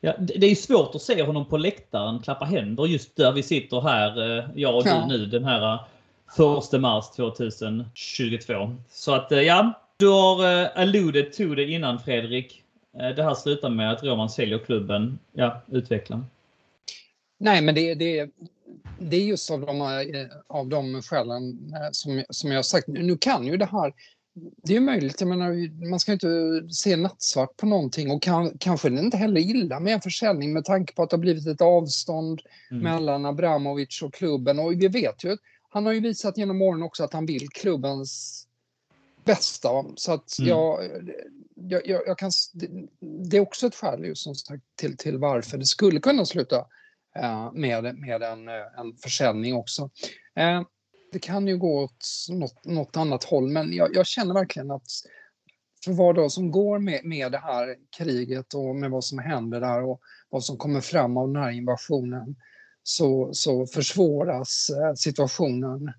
ja, det är svårt att se honom på läktaren klappa händer just där vi sitter här, uh, jag och ja. du nu, den här 1 mars 2022. Så att ja, du har alluded to det innan Fredrik. Det här slutar med att Roman säljer klubben. Ja, utveckla. Nej, men det, det, det är just av de, av de skälen som, som jag sagt. Nu kan ju det här det är möjligt, jag menar, man ska inte se nattsvart på någonting och kan, kanske det inte heller illa med en försäljning med tanke på att det har blivit ett avstånd mm. mellan Abramovic och klubben och vi vet ju, han har ju visat genom åren också att han vill klubbens bästa. Så att mm. jag, jag, jag, kan, det är också ett skäl just som sagt till, till varför det skulle kunna sluta eh, med, med en, en försäljning också. Det kan ju gå åt något, något annat håll, men jag, jag, känner verkligen att för var dag som går med, med det här kriget och med vad som händer där och vad som kommer fram av den här invasionen så, så försvåras eh, situationen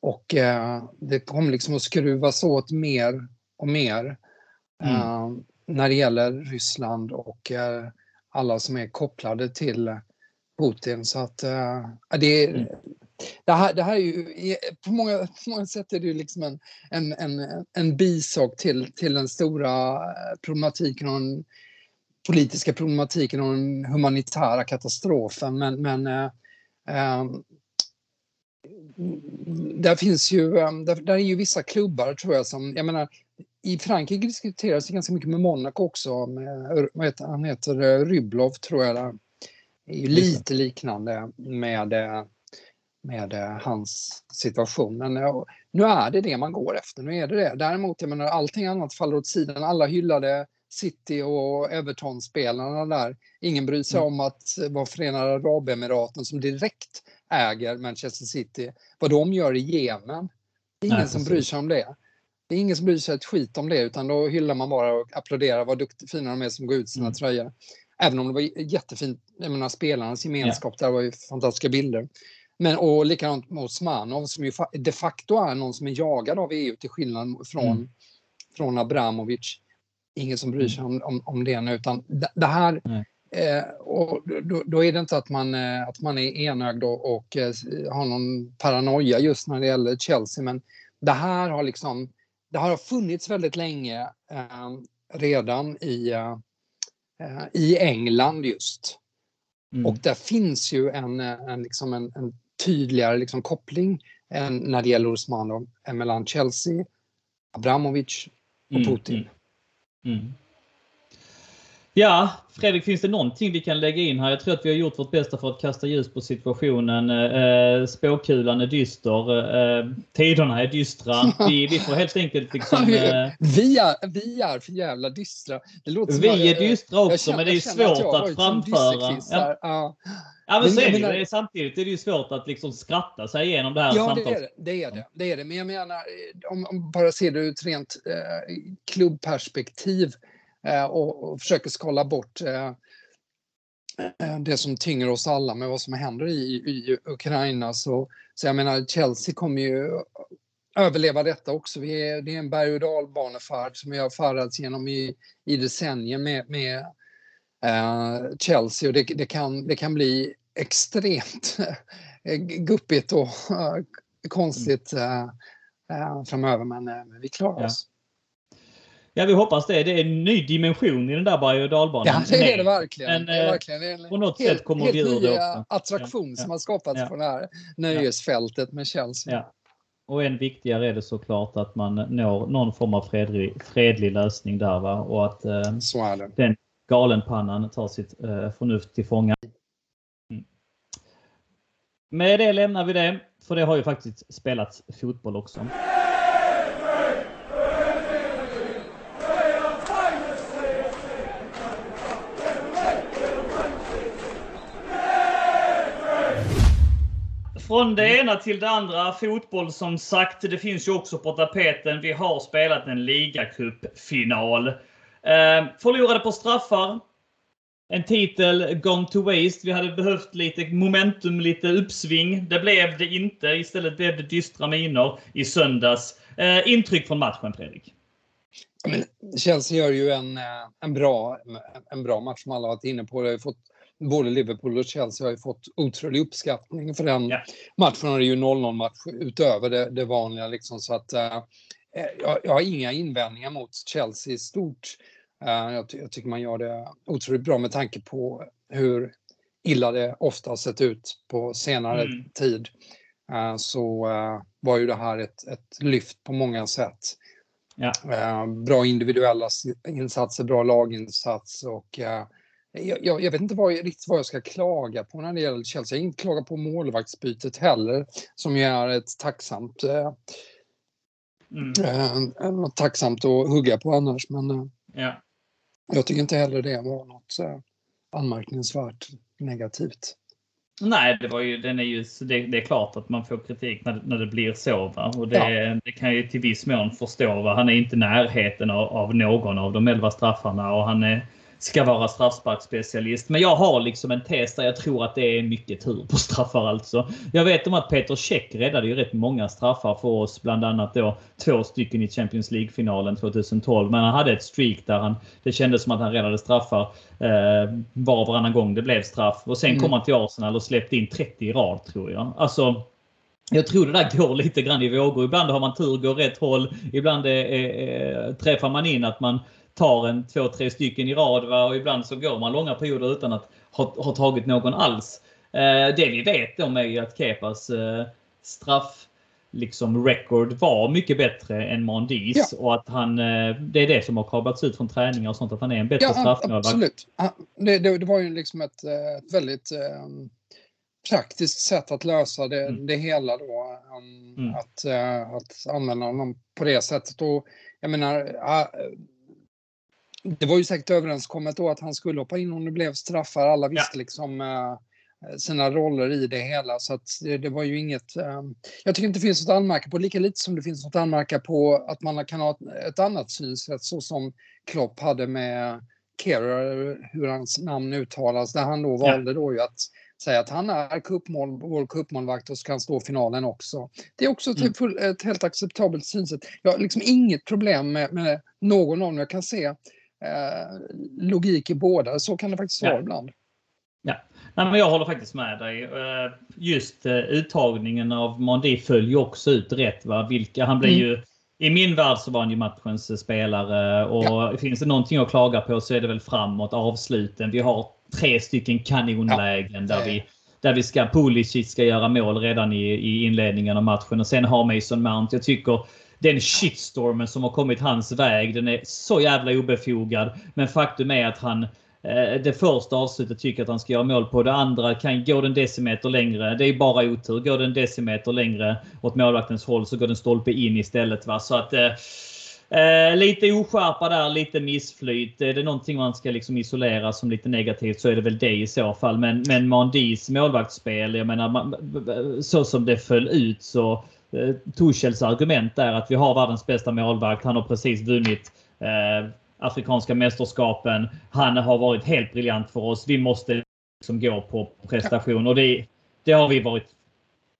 och eh, det kommer liksom att skruvas åt mer och mer mm. eh, när det gäller Ryssland och eh, alla som är kopplade till Putin. Så att eh, det, mm. Det, här, det här är ju, på många, på många sätt är det ju liksom en, en, en, en bisak till, till den stora eh, problematiken och den politiska problematiken och den humanitära katastrofen. Men, men eh, eh, där finns ju, ehm, där, där, är ju vissa klubbar tror jag som, jag menar, i Frankrike diskuteras det ganska mycket med Monaco också, med, vad heter, han heter Ryblov tror jag. Det är ju lite liknande med, med eh, hans situation. Men eh, nu är det det man går efter. Nu är det det. Däremot, jag menar, allting annat faller åt sidan. Alla hyllade City och Everton-spelarna där. Ingen bryr sig mm. om att vara Förenade Arabemiraten som direkt äger Manchester City, vad de gör i Jemen. Det är ingen Nej, som bryr sig om det. Det är ingen som bryr sig ett skit om det, utan då hyllar man bara och applåderar vad duktiga, fina de är som går ut sina mm. tröjor. Även om det var jättefint, jag menar spelarnas gemenskap, ja. där var ju fantastiska bilder. Men, och likadant med Osmanov som ju de facto är någon som är jagad av EU till skillnad från, mm. från Abramovic. Ingen som bryr sig om, om, om det nu, utan det, det här eh, och då, då, är det inte att man, eh, att man är enögd och, och eh, har någon paranoia just när det gäller Chelsea, men det här har liksom det har funnits väldigt länge eh, redan i, eh, i England just. Mm. Och där finns ju en, en, liksom en, en tydligare liksom koppling än när det gäller Osmanov mellan Chelsea, Abramovic och mm, Putin. Mm. Mm. Ja, Fredrik, finns det någonting vi kan lägga in här? Jag tror att vi har gjort vårt bästa för att kasta ljus på situationen. Eh, spåkulan är dyster. Eh, tiderna är dystra. <laughs> Vi, vi får helt enkelt liksom... Eh... Vi, är, vi är för jävla dystra. Det låter vi är dystra också, känner, men det är svårt att, att framföra. Ja. Ja. Men, men så är det, menar, det Samtidigt är det ju svårt att liksom skratta sig igenom det här ja, samtalet. Ja, det, det är det. Det är det. Men jag menar, om, om bara ser det ur ett rent eh, klubbperspektiv Eh, och, och försöker skala bort eh, eh, det som tynger oss alla med vad som händer i, i Ukraina. Så, så jag menar, Chelsea kommer ju överleva detta också. Vi är, det är en berg och dalbanefärd som vi har färdats genom i, i decennier med, med eh, Chelsea och det, det, kan, det kan bli extremt guppigt och uh, konstigt uh, uh, framöver men vi klarar oss. Ja, vi hoppas det. Det är en ny dimension i den där berg och dalbanan. Ja, det är det verkligen. Men, det är verkligen. En på något helt, sätt kommer vi ur det också. attraktion ja, som har skapats ja, på det här nöjesfältet med Chelsea. Ja. Och än viktigare är det såklart att man når någon form av fredlig, fredlig lösning där. Va? Och att eh, den galenpannan tar sitt eh, förnuft till fånga. Med det lämnar vi det. För det har ju faktiskt spelats fotboll också. Från det ena till det andra. Fotboll som sagt, det finns ju också på tapeten. Vi har spelat en ligacupfinal. Eh, förlorade på straffar. En titel gone to waste. Vi hade behövt lite momentum, lite uppsving. Det blev det inte. Istället blev det dystra miner i söndags. Eh, intryck från matchen, Fredrik? Chelsea gör ju en, eh, en, bra, en bra match som alla varit inne på. Det har fått både Liverpool och Chelsea har ju fått otrolig uppskattning för den ja. matchen. Och det är ju 0-0 match utöver det, det vanliga liksom så att uh, jag, jag, har inga invändningar mot Chelsea i stort. Uh, jag, jag, tycker man gör det otroligt bra med tanke på hur illa det ofta har sett ut på senare mm. tid. Uh, så var ju det här ett, ett lyft på många sätt. Ja. bra individuella insatser, bra laginsats och jag, jag, vet inte vad, riktigt vad jag ska klaga på när det gäller Chelsea. Jag inte klaga på målvaktsbytet heller, som ju är ett tacksamt eh, mm. eh, något tacksamt att hugga på annars. Men eh, ja. Jag tycker inte heller det var något anmärkningsvärt negativt. Nej, det, var ju, den är ju, det, det, är klart att man får kritik när, när det blir så. Va? Och det, ja. det kan ju till viss mån förstå. Va? Han är inte närheten av, av någon av de elva straffarna och han är ska vara straffsparksspecialist. Men jag har liksom en tes där jag tror att det är mycket tur på straffar alltså. Jag vet om att Peter Käck räddade ju rätt många straffar för oss, bland annat då två stycken i Champions League-finalen 2012. Men han hade ett streak där han, det kändes som att han räddade straffar eh, var och varannan gång det blev straff. Och sen mm. kom han till Arsenal och släppte in 30 i rad tror jag. Alltså, jag tror det där går lite grann i vågor. Ibland har man tur, går rätt håll. Ibland är, är, är, träffar man in att man tar en två, tre stycken i rad va? och ibland så går man långa perioder utan att ha, ha tagit någon alls. Eh, det vi vet om är ju att Kepas eh, straff liksom record var mycket bättre än Mandis ja. och att han, eh, det är det som har kablats ut från träningar och sånt, att han är en bättre ja, straffmålvakt. Absolut. Det, det, det, var ju liksom ett, ett väldigt praktiskt sätt att lösa det, mm. det hela då. Um, mm. att, uh, att använda honom på det sättet. Och jag menar, uh, det var ju säkert överenskommet då att han skulle hoppa in om det blev straffar. Alla visste ja. liksom uh, sina roller i det hela. Så att det, det var ju inget... Um, jag tycker inte det finns något att anmärka på, lika lite som det finns något att anmärka på att man kan ha ett, ett annat synsätt så som Klopp hade med Kehrer, hur hans namn uttalas, där han då valde då ju att säga att han är cupmål, vår cupmålvakt och ska stå finalen också. Det är också ett, mm. full, ett helt acceptabelt synsätt. Jag har liksom inget problem med, med någon av dem. Jag kan se eh, logik i båda. Så kan det faktiskt vara ja. ibland. Ja, Nej, men jag håller faktiskt med dig. Eh, just eh, uttagningen av Mondi följer också ut rätt. Va? Vilka, han blir mm. ju i min värld så var han ju matchens spelare och ja. finns det någonting att klaga på så är det väl framåt, avsluten. Vi har tre stycken kanonlägen ja. där vi där vi ska, Pulisic ska göra mål redan i, i inledningen av matchen och sen har Mason Mount. Jag tycker den shitstormen som har kommit hans väg, den är så jävla obefogad. Men faktum är att han eh, det första avslutet tycker att han ska göra mål på. Det andra kan gå den decimeter längre. Det är bara otur. Går den decimeter längre åt målvaktens håll så går den stolpe in istället. Va? Så att, eh, eh lite oskärpa där, lite missflyt. Är det någonting man ska liksom isolera som lite negativt så är det väl det i så fall. Men, men Mandis målvaktsspel, jag menar så som det föll ut så Eh, Tuchels argument är att vi har världens bästa målvakt. Han har precis vunnit eh, Afrikanska mästerskapen. Han har varit helt briljant för oss. Vi måste liksom gå på prestation och det, det har vi varit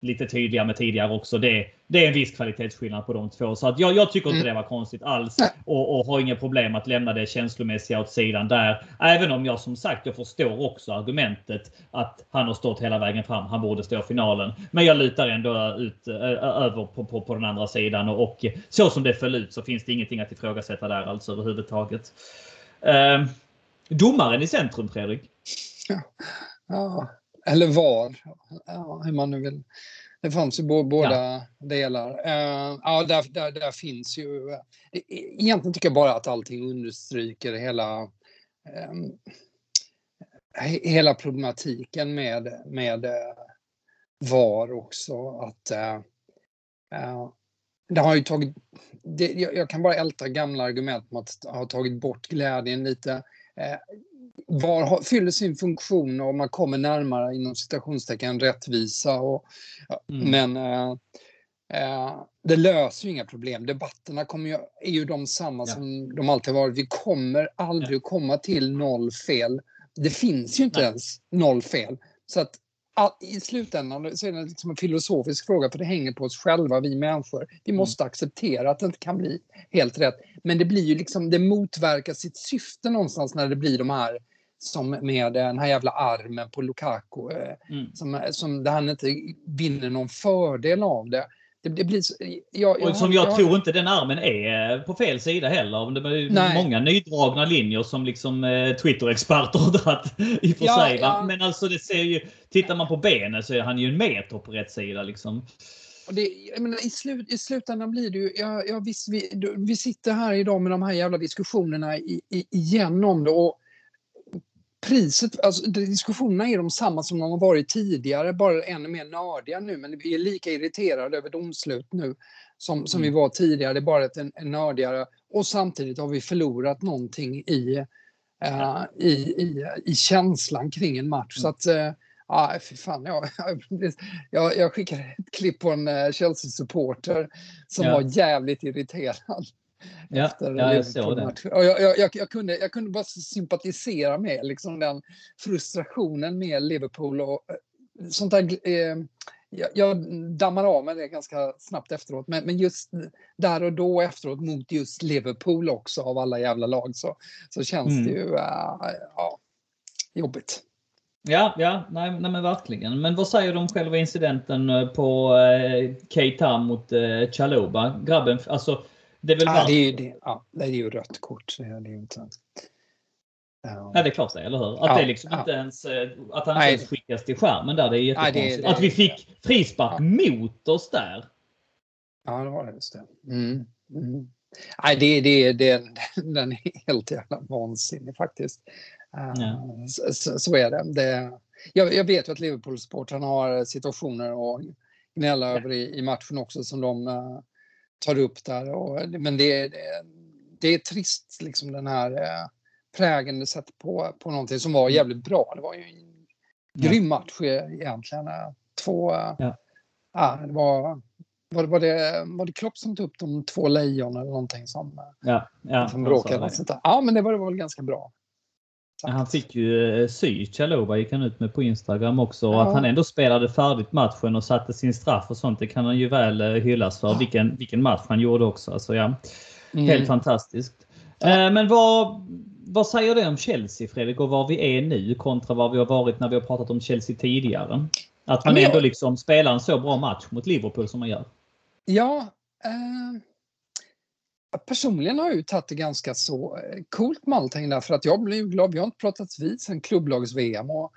lite tydliga med tidigare också. Det, det är en viss kvalitetsskillnad på de två. Så att jag, jag tycker inte mm. det var konstigt alls och, och har inga problem att lämna det känslomässiga åt sidan där. Även om jag som sagt, jag förstår också argumentet att han har stått hela vägen fram. Han borde stå i finalen. Men jag lutar ändå ut över på, på, på den andra sidan och, och, så som det föll ut så finns det ingenting att ifrågasätta där alltså överhuvudtaget. Uh, domaren i centrum, Fredrik. Ja, eller var, ja, hur man nu vill. Det fanns ju båda ja. delar. Uh, ja, där, där, där, finns ju... Uh, egentligen tycker jag bara att allting understryker hela... Um, hela problematiken med, med uh, VAR också. Att det har ju tagit... Det, jag, jag, kan bara älta gamla argument om att ha tagit bort glädjen lite. VAR fyller sin funktion och man kommer närmare inom citationstecken rättvisa. Och, mm. Men äh, äh, det löser ju inga problem. Debatterna kommer ju, är ju de samma ja. som de alltid varit. Vi kommer aldrig ja. komma till noll fel. Det finns ju inte Nej. ens noll fel. Så att i slutändan så är det liksom en filosofisk fråga för det hänger på oss själva, vi människor. Vi mm. måste mm. acceptera att det inte kan bli helt rätt. Men det blir ju liksom, det motverkar sitt syfte någonstans när det blir de här som med den här jävla armen på Lukaku, eh, mm. som, som där han inte vinner någon fördel av det. Det, det blir så, jag, jag, och som jag, jag, tror inte den armen är på fel sida heller. Det är Nej. många nydragna linjer som liksom eh, Twitter-experter <laughs> har dragit i och för ja, sig. Ja. Men alltså det ser ju, tittar man på benen så är han ju en meter på rätt sida liksom. Det, menar, i, slut, I slutändan blir det ju, ja, ja, visst, vi, vi sitter här idag med de här jävla diskussionerna i, i, igen om det. Och priset, alltså diskussionerna är de samma som de har varit tidigare, bara ännu mer nördiga nu, men vi är lika irriterade över domslut nu som, som mm. vi var tidigare, det är bara ett en, en nördigare och samtidigt har vi förlorat någonting i, uh, i, i, i känslan kring en match. Mm. Så att, uh, Ja, fy fan. <laughs> Jag, jag, jag skickade ett klipp på en eh, Chelsea-supporter som ja. var jävligt irriterad. Ja, ja jag såg det. Och jag, jag, jag, kunde, jag kunde bara sympatisera med liksom den frustrationen med Liverpool och eh, sånt där. Eh, jag, jag dammar av med det ganska snabbt efteråt, men, men just där och då efteråt mot just Liverpool också av alla jävla lag så, så känns mm. det ju uh, ja, jobbigt. Ja, ja nej, nej, men verkligen. Men vad säger du om själva incidenten eh, på eh, Keita mot eh, Chaloba? Grabben, alltså det är väl ja, det är ju, det, ja, det är ju rött kort. det är ju inte... Ja. ja, det är klart det, eller hur? Att ja, det liksom ja. inte ens, eh, att han inte ens skickas till skärmen där, det är jättekonstigt. Nej, det, det, att vi fick frispark mot oss där. Ja, det var det just det. Mm. Mm. Nej, det, det, det, <laughs> den är helt jävla vansinnig faktiskt. Uh, så, så, är det. det jag, jag vet ju att Liverpool-supportrarna har situationer och gnälla ja. över i, i, matchen också som de uh, tar upp där. Och, men det, det, det är trist, liksom den här uh, prägen det sätter på, på någonting som var mm. jävligt bra. Det var ju en ja. grym match egentligen. Två... Ja. ja det var, var, det, var, det, var det Klopp som tog upp de två lejon eller någonting som, ja, ja, som bråkade? Ja, men det var, det var väl ganska bra. Han fick ju eh, sy, Chaloba gick han ut med på Instagram också. Ja. Att han ändå spelade färdigt matchen och satte sin straff och sånt, det kan han ju väl eh, hyllas för. Ja. Vilken, vilken match han gjorde också. Alltså, ja, mm. Helt fantastiskt. Ja. Eh, men vad, vad säger det om Chelsea Fredrik och var vi är nu kontra var vi har varit när vi har pratat om Chelsea tidigare? Att man ändå liksom spelar en så bra match mot Liverpool som man gör. Ja, eh, Personligen har jag ju tagit det ganska så eh, coolt med allting där för att jag blev glad. Vi har inte pratat vid sen klubblags-VM och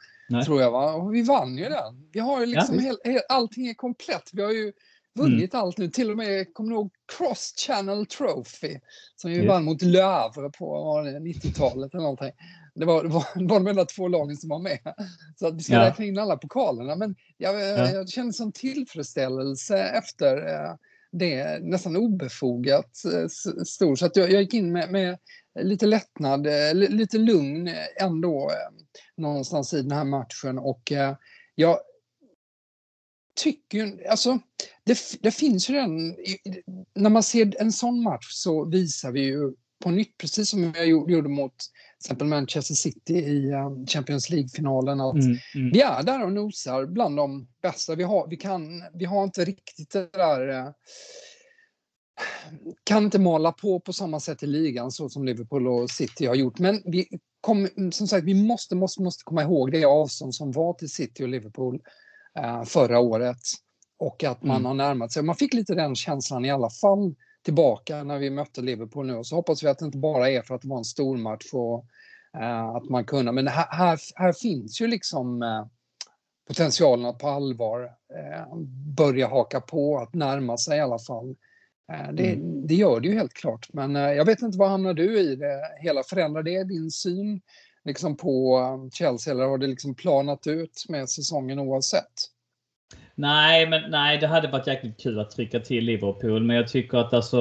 tror jag va? Och vi vann ju den. Vi har ju liksom ja, hel, allting är komplett. Vi har ju vunnit mm. allt nu. Till och med, kommer du ihåg Cross Channel Trophy? Som vi yes. vann mot Lövre på 90-talet eller någonting. Det var, det var, det var de enda två lagen som var med. Så att vi ska ja. räkna in alla pokalerna. Men jag, ja. jag känner sån tillfredsställelse efter eh, det är nästan obefogat eh, stor. Så att jag, jag gick in med, med, lite lättnad, eh, lite lugn ändå eh, någonstans i den här matchen. Och jag tycker, alltså det, det finns ju den, när man ser en sån match så visar vi ju på nytt, precis som jag gjorde mot exempel Manchester City i um, Champions League-finalen. Att mm, mm. Vi är där och nosar bland de bästa. Vi har, vi kan, vi har inte riktigt det där... Uh, kan inte mala på på samma sätt i ligan så som Liverpool och City har gjort. Men vi kom, som sagt, vi måste, måste, måste komma ihåg det avstånd som var till City och Liverpool uh, förra året. Och att man mm. har närmat sig. Man fick lite den känslan i alla fall tillbaka när vi mötte Liverpool nu. Och så hoppas vi att det inte bara är för att det var en stor match och uh, att man kunde. Men här, här, här finns ju liksom uh, potentialen att på allvar uh, börja haka på, att närma sig i alla fall. Det, mm. det, gör det ju helt klart. Men jag vet inte, vad hamnar du i det hela? Förändrar det din syn liksom på Chelsea eller har det liksom planat ut med säsongen oavsett? Nej, men nej, det hade varit jäkligt kul att trycka till Liverpool. Men jag tycker att alltså,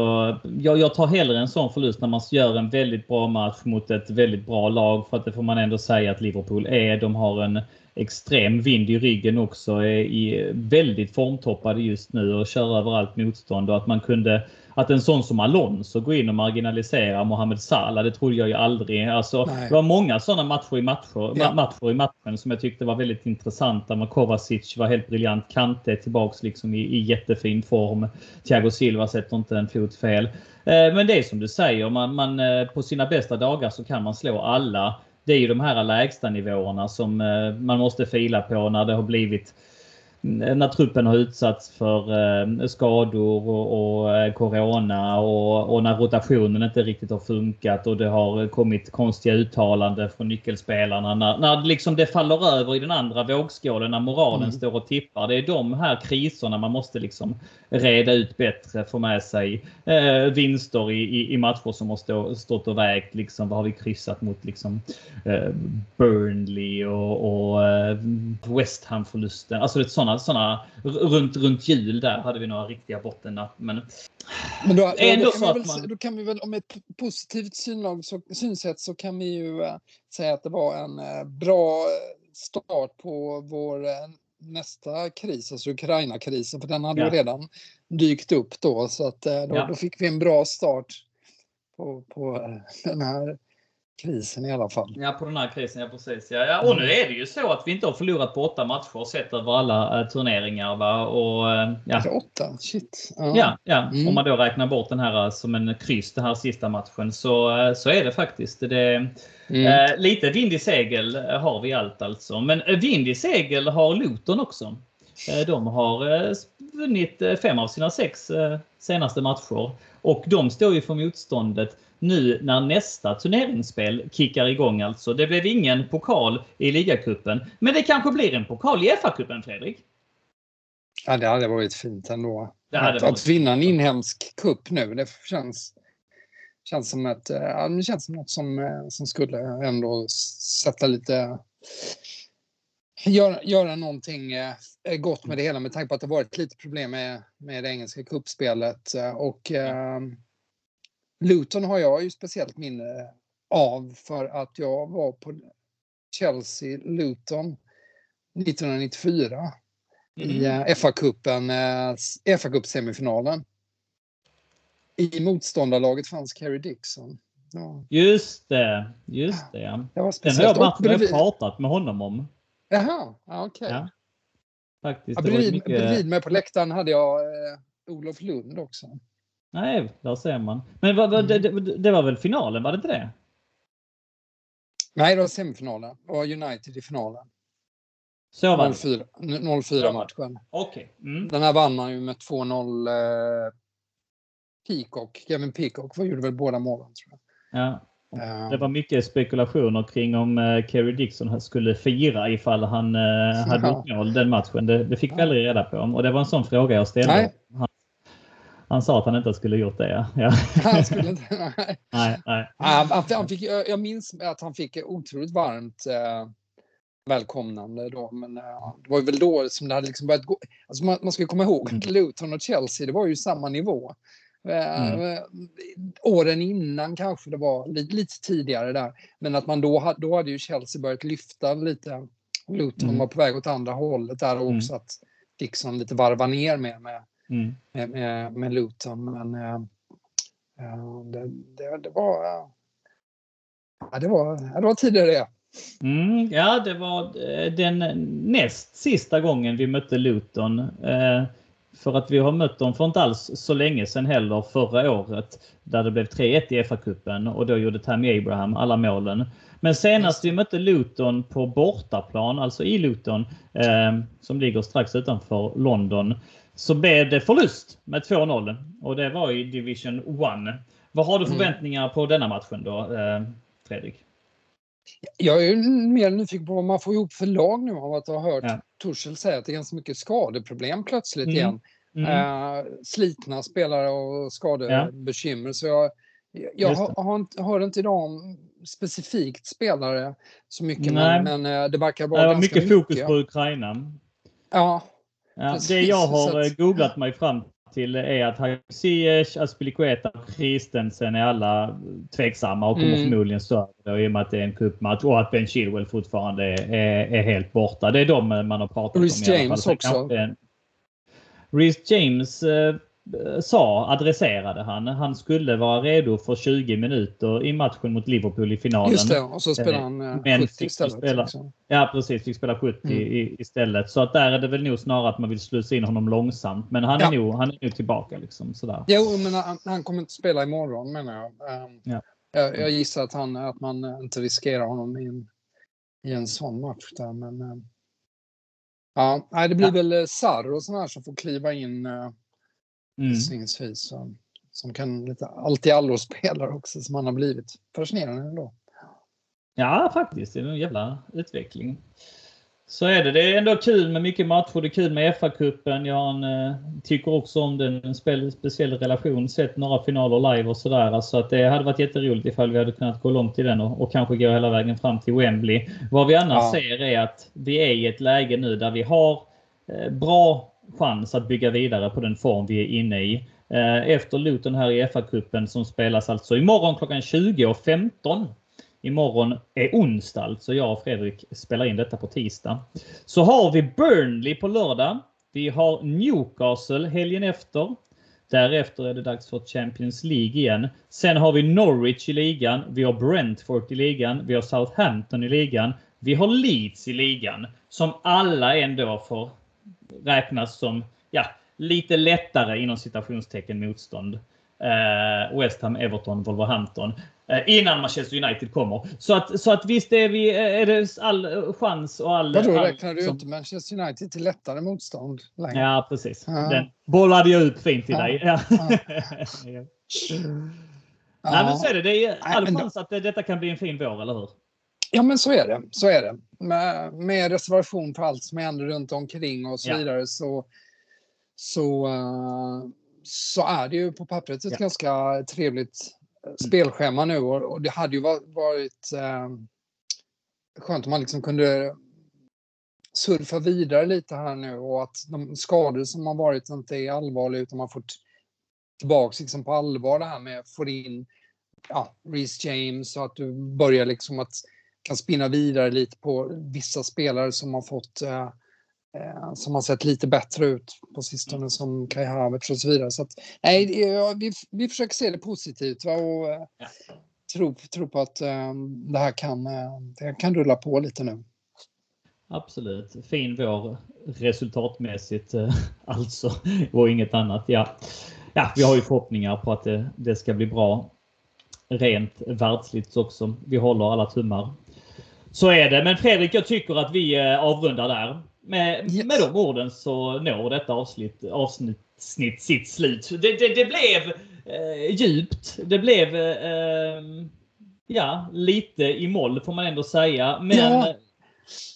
jag, jag tar hellre en sån förlust när man gör en väldigt bra match mot ett väldigt bra lag. För att det får man ändå säga att Liverpool är. De har en extrem vind i ryggen också. Är i väldigt formtoppade just nu och kör över allt motstånd. Och att man kunde att en sån som Alonso går in och marginaliserar Mohamed Salah, det trodde jag ju aldrig. Alltså, det var många sådana matcher i, matcher, ja. matcher i matchen som jag tyckte var väldigt intressanta. Men Kovacic var helt briljant. Kante tillbaks liksom i, i jättefin form. Thiago Silva sätter inte en fot fel. Eh, men det är som du säger, man, man, eh, på sina bästa dagar så kan man slå alla. Det är ju de här lägsta nivåerna som eh, man måste fila på när det har blivit när truppen har utsatts för eh, skador och, och eh, corona och, och, när rotationen inte riktigt har funkat och det har kommit konstiga uttalanden från nyckelspelarna. När, när liksom det faller över i den andra vågskålen, när moralen mm. står och tippar. Det är de här kriserna man måste liksom reda ut bättre, få med sig eh, vinster i, i, i, matcher som har stå, stått och vägt. Liksom, vad har vi kryssat mot liksom, eh, Burnley och, och eh, West Ham-förlusten. Alltså det sådana runt, runt jul där hade vi några riktiga bottennapp. Men, men då, ändå då, kan så man... då kan vi väl om ett positivt synlag, så, synsätt så kan vi ju äh, säga att det var en äh, bra start på vår äh, nästa kris, alltså Ukraina-krisen, för den hade ja. ju redan dykt upp då så att då, ja. då fick vi en bra start på, på den här krisen i alla fall. Ja, på den här krisen, ja precis. Ja, ja. Och nu är det ju så att vi inte har förlorat på åtta matcher sett över alla äh, turneringar. Va? Och, äh, ja. Åtta? Shit. Ja, ja. ja. Mm. om man då räknar bort den här som en kryss, den här sista matchen, så, äh, så är det faktiskt. Det, mm. lite vind i segel har vi allt alltså. Men vind i segel har Luton också. De har vunnit fem av sina sex senaste matcher. Och de står ju för motståndet nu när nästa turneringsspel kickar igång alltså. Det blev ingen pokal i ligacupen. Men det kanske blir en pokal i FA-cupen, Fredrik? Ja, det hade varit fint ändå. Det hade att, varit... att vinna en inhemsk kupp nu, det känns, känns som ett, ja, det känns som något som, som skulle ändå sätta lite göra, göra någonting eh, gott med det hela med tanke på att det varit lite problem med, med det engelska kuppspelet eh, och eh, Luton har jag ju speciellt minne av för att jag var på Chelsea-Luton 1994 mm. i FA-cupen, FA-cup-semifinalen. I motståndarlaget fanns Kerry Dixon. Ja. Just det, just det. Det var Den har jag varit och pratat med honom om. Jaha, okej. Okay. Ja. Faktiskt. Ja, bredvid, mycket... bredvid mig på läktaren hade jag eh, Olof Lund också. Nej, där ser man. Men vad, vad, mm. det, det, var väl finalen, var det inte det? Nej, det var semifinalen. Det var United i finalen. Så var 0-4 matchen. Okej. Okay. Mm. Den här vann man ju med 2-0. Eh, Peacock, Kevin Peacock gjorde väl båda målen tror jag. Ja. Det var mycket spekulationer kring om uh, Kerry Dixon skulle fira ifall han uh, hade gjort mål den matchen. Det, det fick vi aldrig reda på. Och det var en sån fråga jag ställde. Nej. Han, han sa att han inte skulle gjort det. Ja. <laughs> Han skulle inte, nej. nej, nej. Han, han fick, jag minns att han fick otroligt varmt uh, välkomnande då. Men uh, det var väl då som det hade liksom börjat gå. Alltså man, man ska komma ihåg mm. Luton och Chelsea, det var ju samma nivå. Mm. Eh, åren innan kanske det var lite, lite tidigare där. Men att man då, då hade ju Chelsea börjat lyfta lite. Luton mm. var på väg åt andra hållet där mm. också. Att Dixon lite varva ner med, med, mm. med, med, med Luton. Men äh, det, det, det, var... Ja, det var, det var tidigare det. Mm, ja, det var den näst sista gången vi mötte Luton. Eh, för att vi har mött dem för inte alls så länge sedan heller förra året. Där det blev 3-1 i FA-cupen och då gjorde Tammy Abraham alla målen. Men senast vi mötte Luton på bortaplan, alltså i Luton, eh, som ligger strax utanför London, så blev det förlust med 2-0. Och det var i Division 1. Vad har du mm. förväntningar på denna matchen då, eh, Fredrik? Jag är mer nyfiken på vad man får ihop för lag nu av att ha hört ja. Torshäll säga att det är ganska mycket skadeproblem plötsligt mm. igen. Mm. Uh, slitna spelare och skadebekymmer. Ja. Så jag, jag har, har, inte, har inte idag om specifikt spelare så mycket, Nej. men, men eh, det verkar vara det ganska mycket. mycket fokus på Ukraina. Ja. ja det jag har att... googlat mig fram till är att Hakim Ziyech, Aspilicueta och Christensen är alla tveksamma och kommer mm. förmodligen stå i och med att det är en cupmatch och att Ben Chilwell fortfarande är, är, helt borta. Det är de man har pratat Rhys om. James också. Rhys James eh, sa, adresserade han, han skulle vara redo för 20 minuter i matchen mot Liverpool i finalen. Just det, och så spelar han eh, 70 istället. Spela, liksom. ja precis, fick spela 70 mm. istället. Så att där är det väl nog snarare att man vill slussa in honom långsamt. Men han är, ja. nog, han är nog tillbaka. Liksom, sådär. Jo, men han, han kommer inte spela imorgon menar jag. Um, ja. jag. Jag gissar att, han, att man inte riskerar honom i en, i en sån match. Där, men, um, Ja, det blir ja. väl eh, Sarr och sådana här som får kliva in uh, mm. Som, som kan lite allt i allo spelare också som han har blivit. Fascinerande ändå. Ja, faktiskt. Det är en jävla utveckling. Så är det. Det är ändå kul med mycket matcher. Det är kul med FA-cupen. Jag eh, tycker också om den. En speciell relation. Sett några finaler live och sådär. Alltså att det hade varit jätteroligt ifall vi hade kunnat gå långt i den och, och kanske gå hela vägen fram till Wembley. Vad vi annars ja. ser är att vi är i ett läge nu där vi har eh, bra chans att bygga vidare på den form vi är inne i. Eh, efter Luton här i FA-cupen som spelas alltså imorgon klockan 20.15 Imorgon är onsdag, alltså jag och Fredrik spelar in detta på tisdag. Så har vi Burnley på lördag. Vi har Newcastle helgen efter. Därefter är det dags för Champions League igen. Sen har vi Norwich i ligan. Vi har Brentford i ligan. Vi har Southampton i ligan. Vi har Leeds i ligan. Som alla ändå får räknas som ja, lite lättare inom citationstecken motstånd. Uh, West Ham, Everton, Wolverhampton. Eh, innan Manchester United kommer. Så att, så att visst är, vi, eh, är det all chans och all... Vadå, räknar du som... inte Manchester United till lättare motstånd längre? Ja, precis. Ja. Den bollade jag upp fint till ja. dig. <laughs> Ja. ja. Nej, men så är det. Det är all chans att detta kan bli en fin vår, eller hur? Ja, men så är det. Så är det. Med, med reservation för allt som händer runt omkring och så vidare så, så, uh, så är det ju på pappret ett ganska trevligt spelschema nu och, och det hade ju varit eh, skönt om man liksom kunde surfa vidare lite här nu och att de skador som har varit inte är allvarliga utan man får tillbaks liksom på allvar det här med att få in ja, Reece James och att du börjar liksom att kan spinna vidare lite på vissa spelare som har fått eh, eh som har sett lite bättre ut på sistone som Kai Havertz och så vidare. Så att, nej, vi, vi försöker se det positivt va? och eh, ja. tro, tro på att eh, det här kan, det kan rulla på lite nu. Absolut. Fin vår resultatmässigt <laughs> alltså och inget annat. Ja. ja, vi har ju förhoppningar på att det, det ska bli bra rent världsligt också. Vi håller alla tummar. Så är det. Men Fredrik, jag tycker att vi eh, avrundar där. Med, yes. med de orden så når detta avsnitt, avsnitt sitt slut. Det, det, det blev eh, djupt. Det blev eh, ja, lite i moll får man ändå säga. Men ja.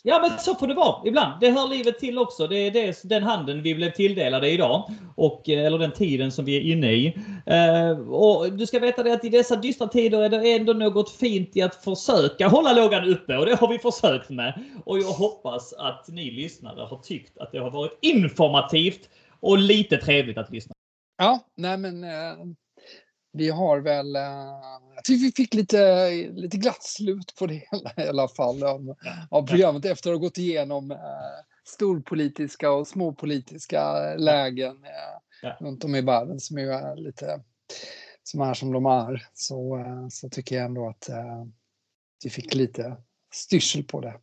Ja, men så får det vara ibland. Det hör livet till också. Det är det, den handen vi blev tilldelade idag. Och, eh, eller den tiden som vi är inne i. Eh, och du ska veta det att i dessa dystra tider är det ändå något fint i att försöka hålla lågan uppe. Och det har vi försökt med. Och jag hoppas att ni lyssnare har tyckt att det har varit informativt och lite trevligt att lyssna. Ja, nej men uh, vi har väl jag tycker vi fick lite, lite glatt slut på det <laughs> i alla fall av, av programmet efter att ha gått igenom eh, storpolitiska och småpolitiska lägen eh, runt om i världen som är lite som är som de är. Så, eh, så tycker jag ändå att eh, vi fick lite styrsel på det.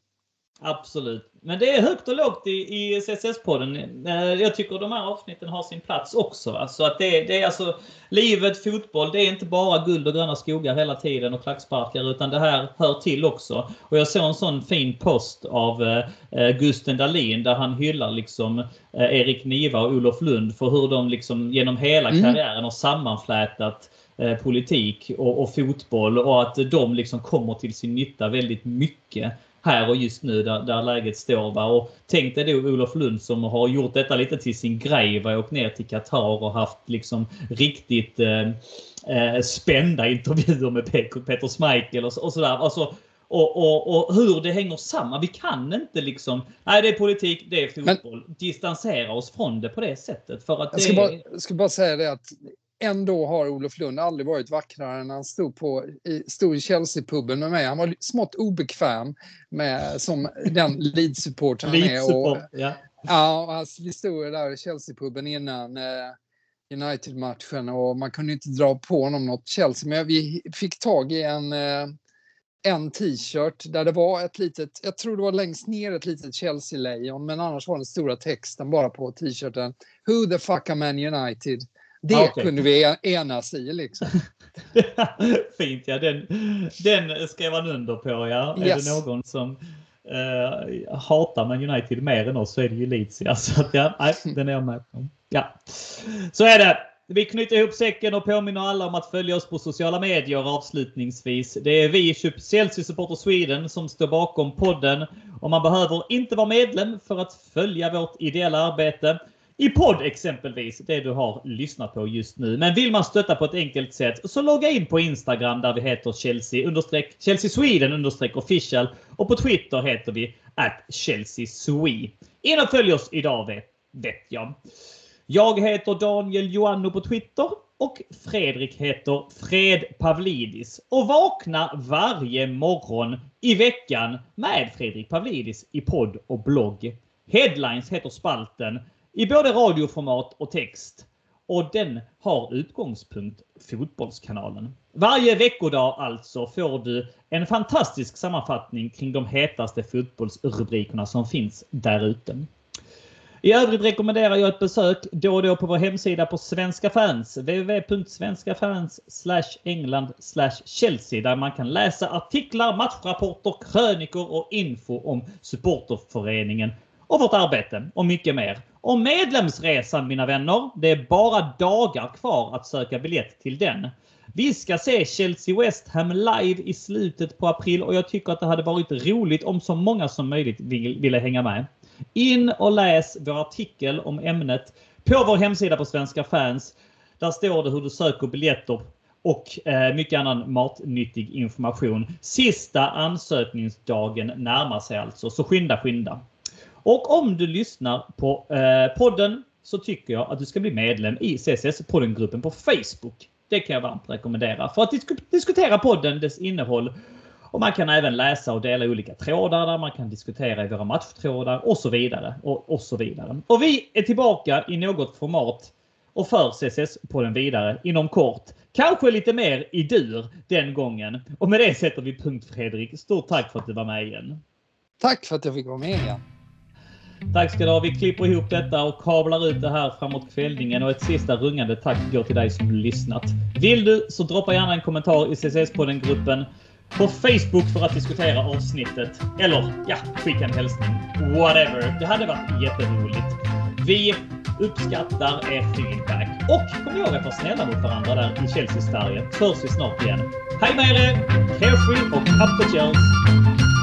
Absolut. Men det är högt och lågt i, i CSS-podden. Eh, jag tycker de här avsnitten har sin plats också. Alltså att det, det, är alltså livet, fotboll, det är inte bara guld och gröna skogar hela tiden och klacksparkar utan det här hör till också. Och jag såg en sån fin post av eh, Gusten Dahlin där han hyllar liksom eh, Erik Niva och Olof Lund för hur de liksom genom hela mm. karriären har sammanflätat eh, politik och, och, fotboll och att de liksom kommer till sin nytta väldigt mycket här och just nu där, där läget står. Va? Och tänk dig då Olof Lund som har gjort detta lite till sin grej. Va? Åkt ner till Qatar och haft liksom riktigt eh, eh, spända intervjuer med Peter Schmeichel och, och sådär. Alltså, och, och, och, hur det hänger samman. Vi kan inte liksom, nej det är politik, det är fotboll, Men, distansera oss från det på det sättet. För att jag ska, bara, jag ska bara säga det att ändå har Olof Lund aldrig varit vackrare än när han stod, på, i, stod i Chelsea-puben med mig. Han var smått obekväm med, som den Leeds-support han är. Och, ja. Ja, alltså, vi stod där i Chelsea-puben innan eh, United-matchen och man kunde inte dra på honom något Chelsea. Men vi fick tag i en, eh, en t-shirt där det var ett litet, jag tror det var längst ner ett litet Chelsea-lejon, men annars var den stora texten bara på t-shirten. Who the fuck are Man United? Det okay. kunde vi enas i liksom. <laughs> Fint ja, den, den skrev han under på ja. Yes. Är det någon som uh, hatar Man United mer än oss så är det ju Leeds ja. Så att, ja, nej, den är jag med på. Ja, så är det. Vi knyter ihop säcken och påminner alla om att följa oss på sociala medier avslutningsvis. Det är vi, Chelsea Supporter Sweden, som står bakom podden. Och man behöver inte vara medlem för att följa vårt ideella arbete i podd exempelvis, det du har lyssnat på just nu. Men vill man stötta på ett enkelt sätt så logga in på Instagram där vi heter Chelsea, understreck, Chelsea Sweden understreck official och på Twitter heter vi att Chelsea Swe. In och följ oss idag vet, vet jag. Jag heter Daniel Joanno på Twitter och Fredrik heter Fred Pavlidis och vakna varje morgon i veckan med Fredrik Pavlidis i podd och blogg. Headlines heter spalten i både radioformat och text. Och den har utgångspunkt Fotbollskanalen. Varje veckodag alltså får du en fantastisk sammanfattning kring de hetaste fotbollsrubrikerna som finns där ute. I övrigt rekommenderar jag ett besök då och då på vår hemsida på Svenska fans, www.svenskafans England Chelsea där man kan läsa artiklar, matchrapporter, krönikor och info om supporterföreningen och vårt arbete och mycket mer. Och medlemsresan mina vänner, det är bara dagar kvar att söka biljett till den. Vi ska se Chelsea West Ham live i slutet på april och jag tycker att det hade varit roligt om så många som möjligt ville hänga med. In och läs vår artikel om ämnet på vår hemsida på Svenska fans. Där står det hur du söker biljetter och eh, mycket annan matnyttig information. Sista ansökningsdagen närmar sig alltså, så skynda skynda. Och om du lyssnar på eh, podden så tycker jag att du ska bli medlem i CSS-poddengruppen på Facebook. Det kan jag varmt rekommendera för att disk diskutera podden, dess innehåll och man kan även läsa och dela olika trådar där man kan diskutera i våra matchtrådar och så vidare. Och, och så vidare. Och vi är tillbaka i något format och för CSS-podden vidare inom kort. Kanske lite mer i dur den gången. Och med det sätter vi punkt Fredrik. Stort tack för att du var med igen. Tack för att jag fick vara med igen. Tack ska du ha. Vi klipper ihop detta och kablar ut det här framåt kvällningen och ett sista rungande tack går till dig som lyssnat. Vill du så droppa gärna en kommentar i CCS-podden-gruppen på Facebook för att diskutera avsnittet. Eller ja, skicka en hälsning. Whatever. Det hade varit jätteroligt. Vi uppskattar er feedback. Och kom ihåg att vara snälla mot varandra där i Chelsea-Sverige. Hörs vi snart igen. Hej med er! Carefree och up the Chelsea!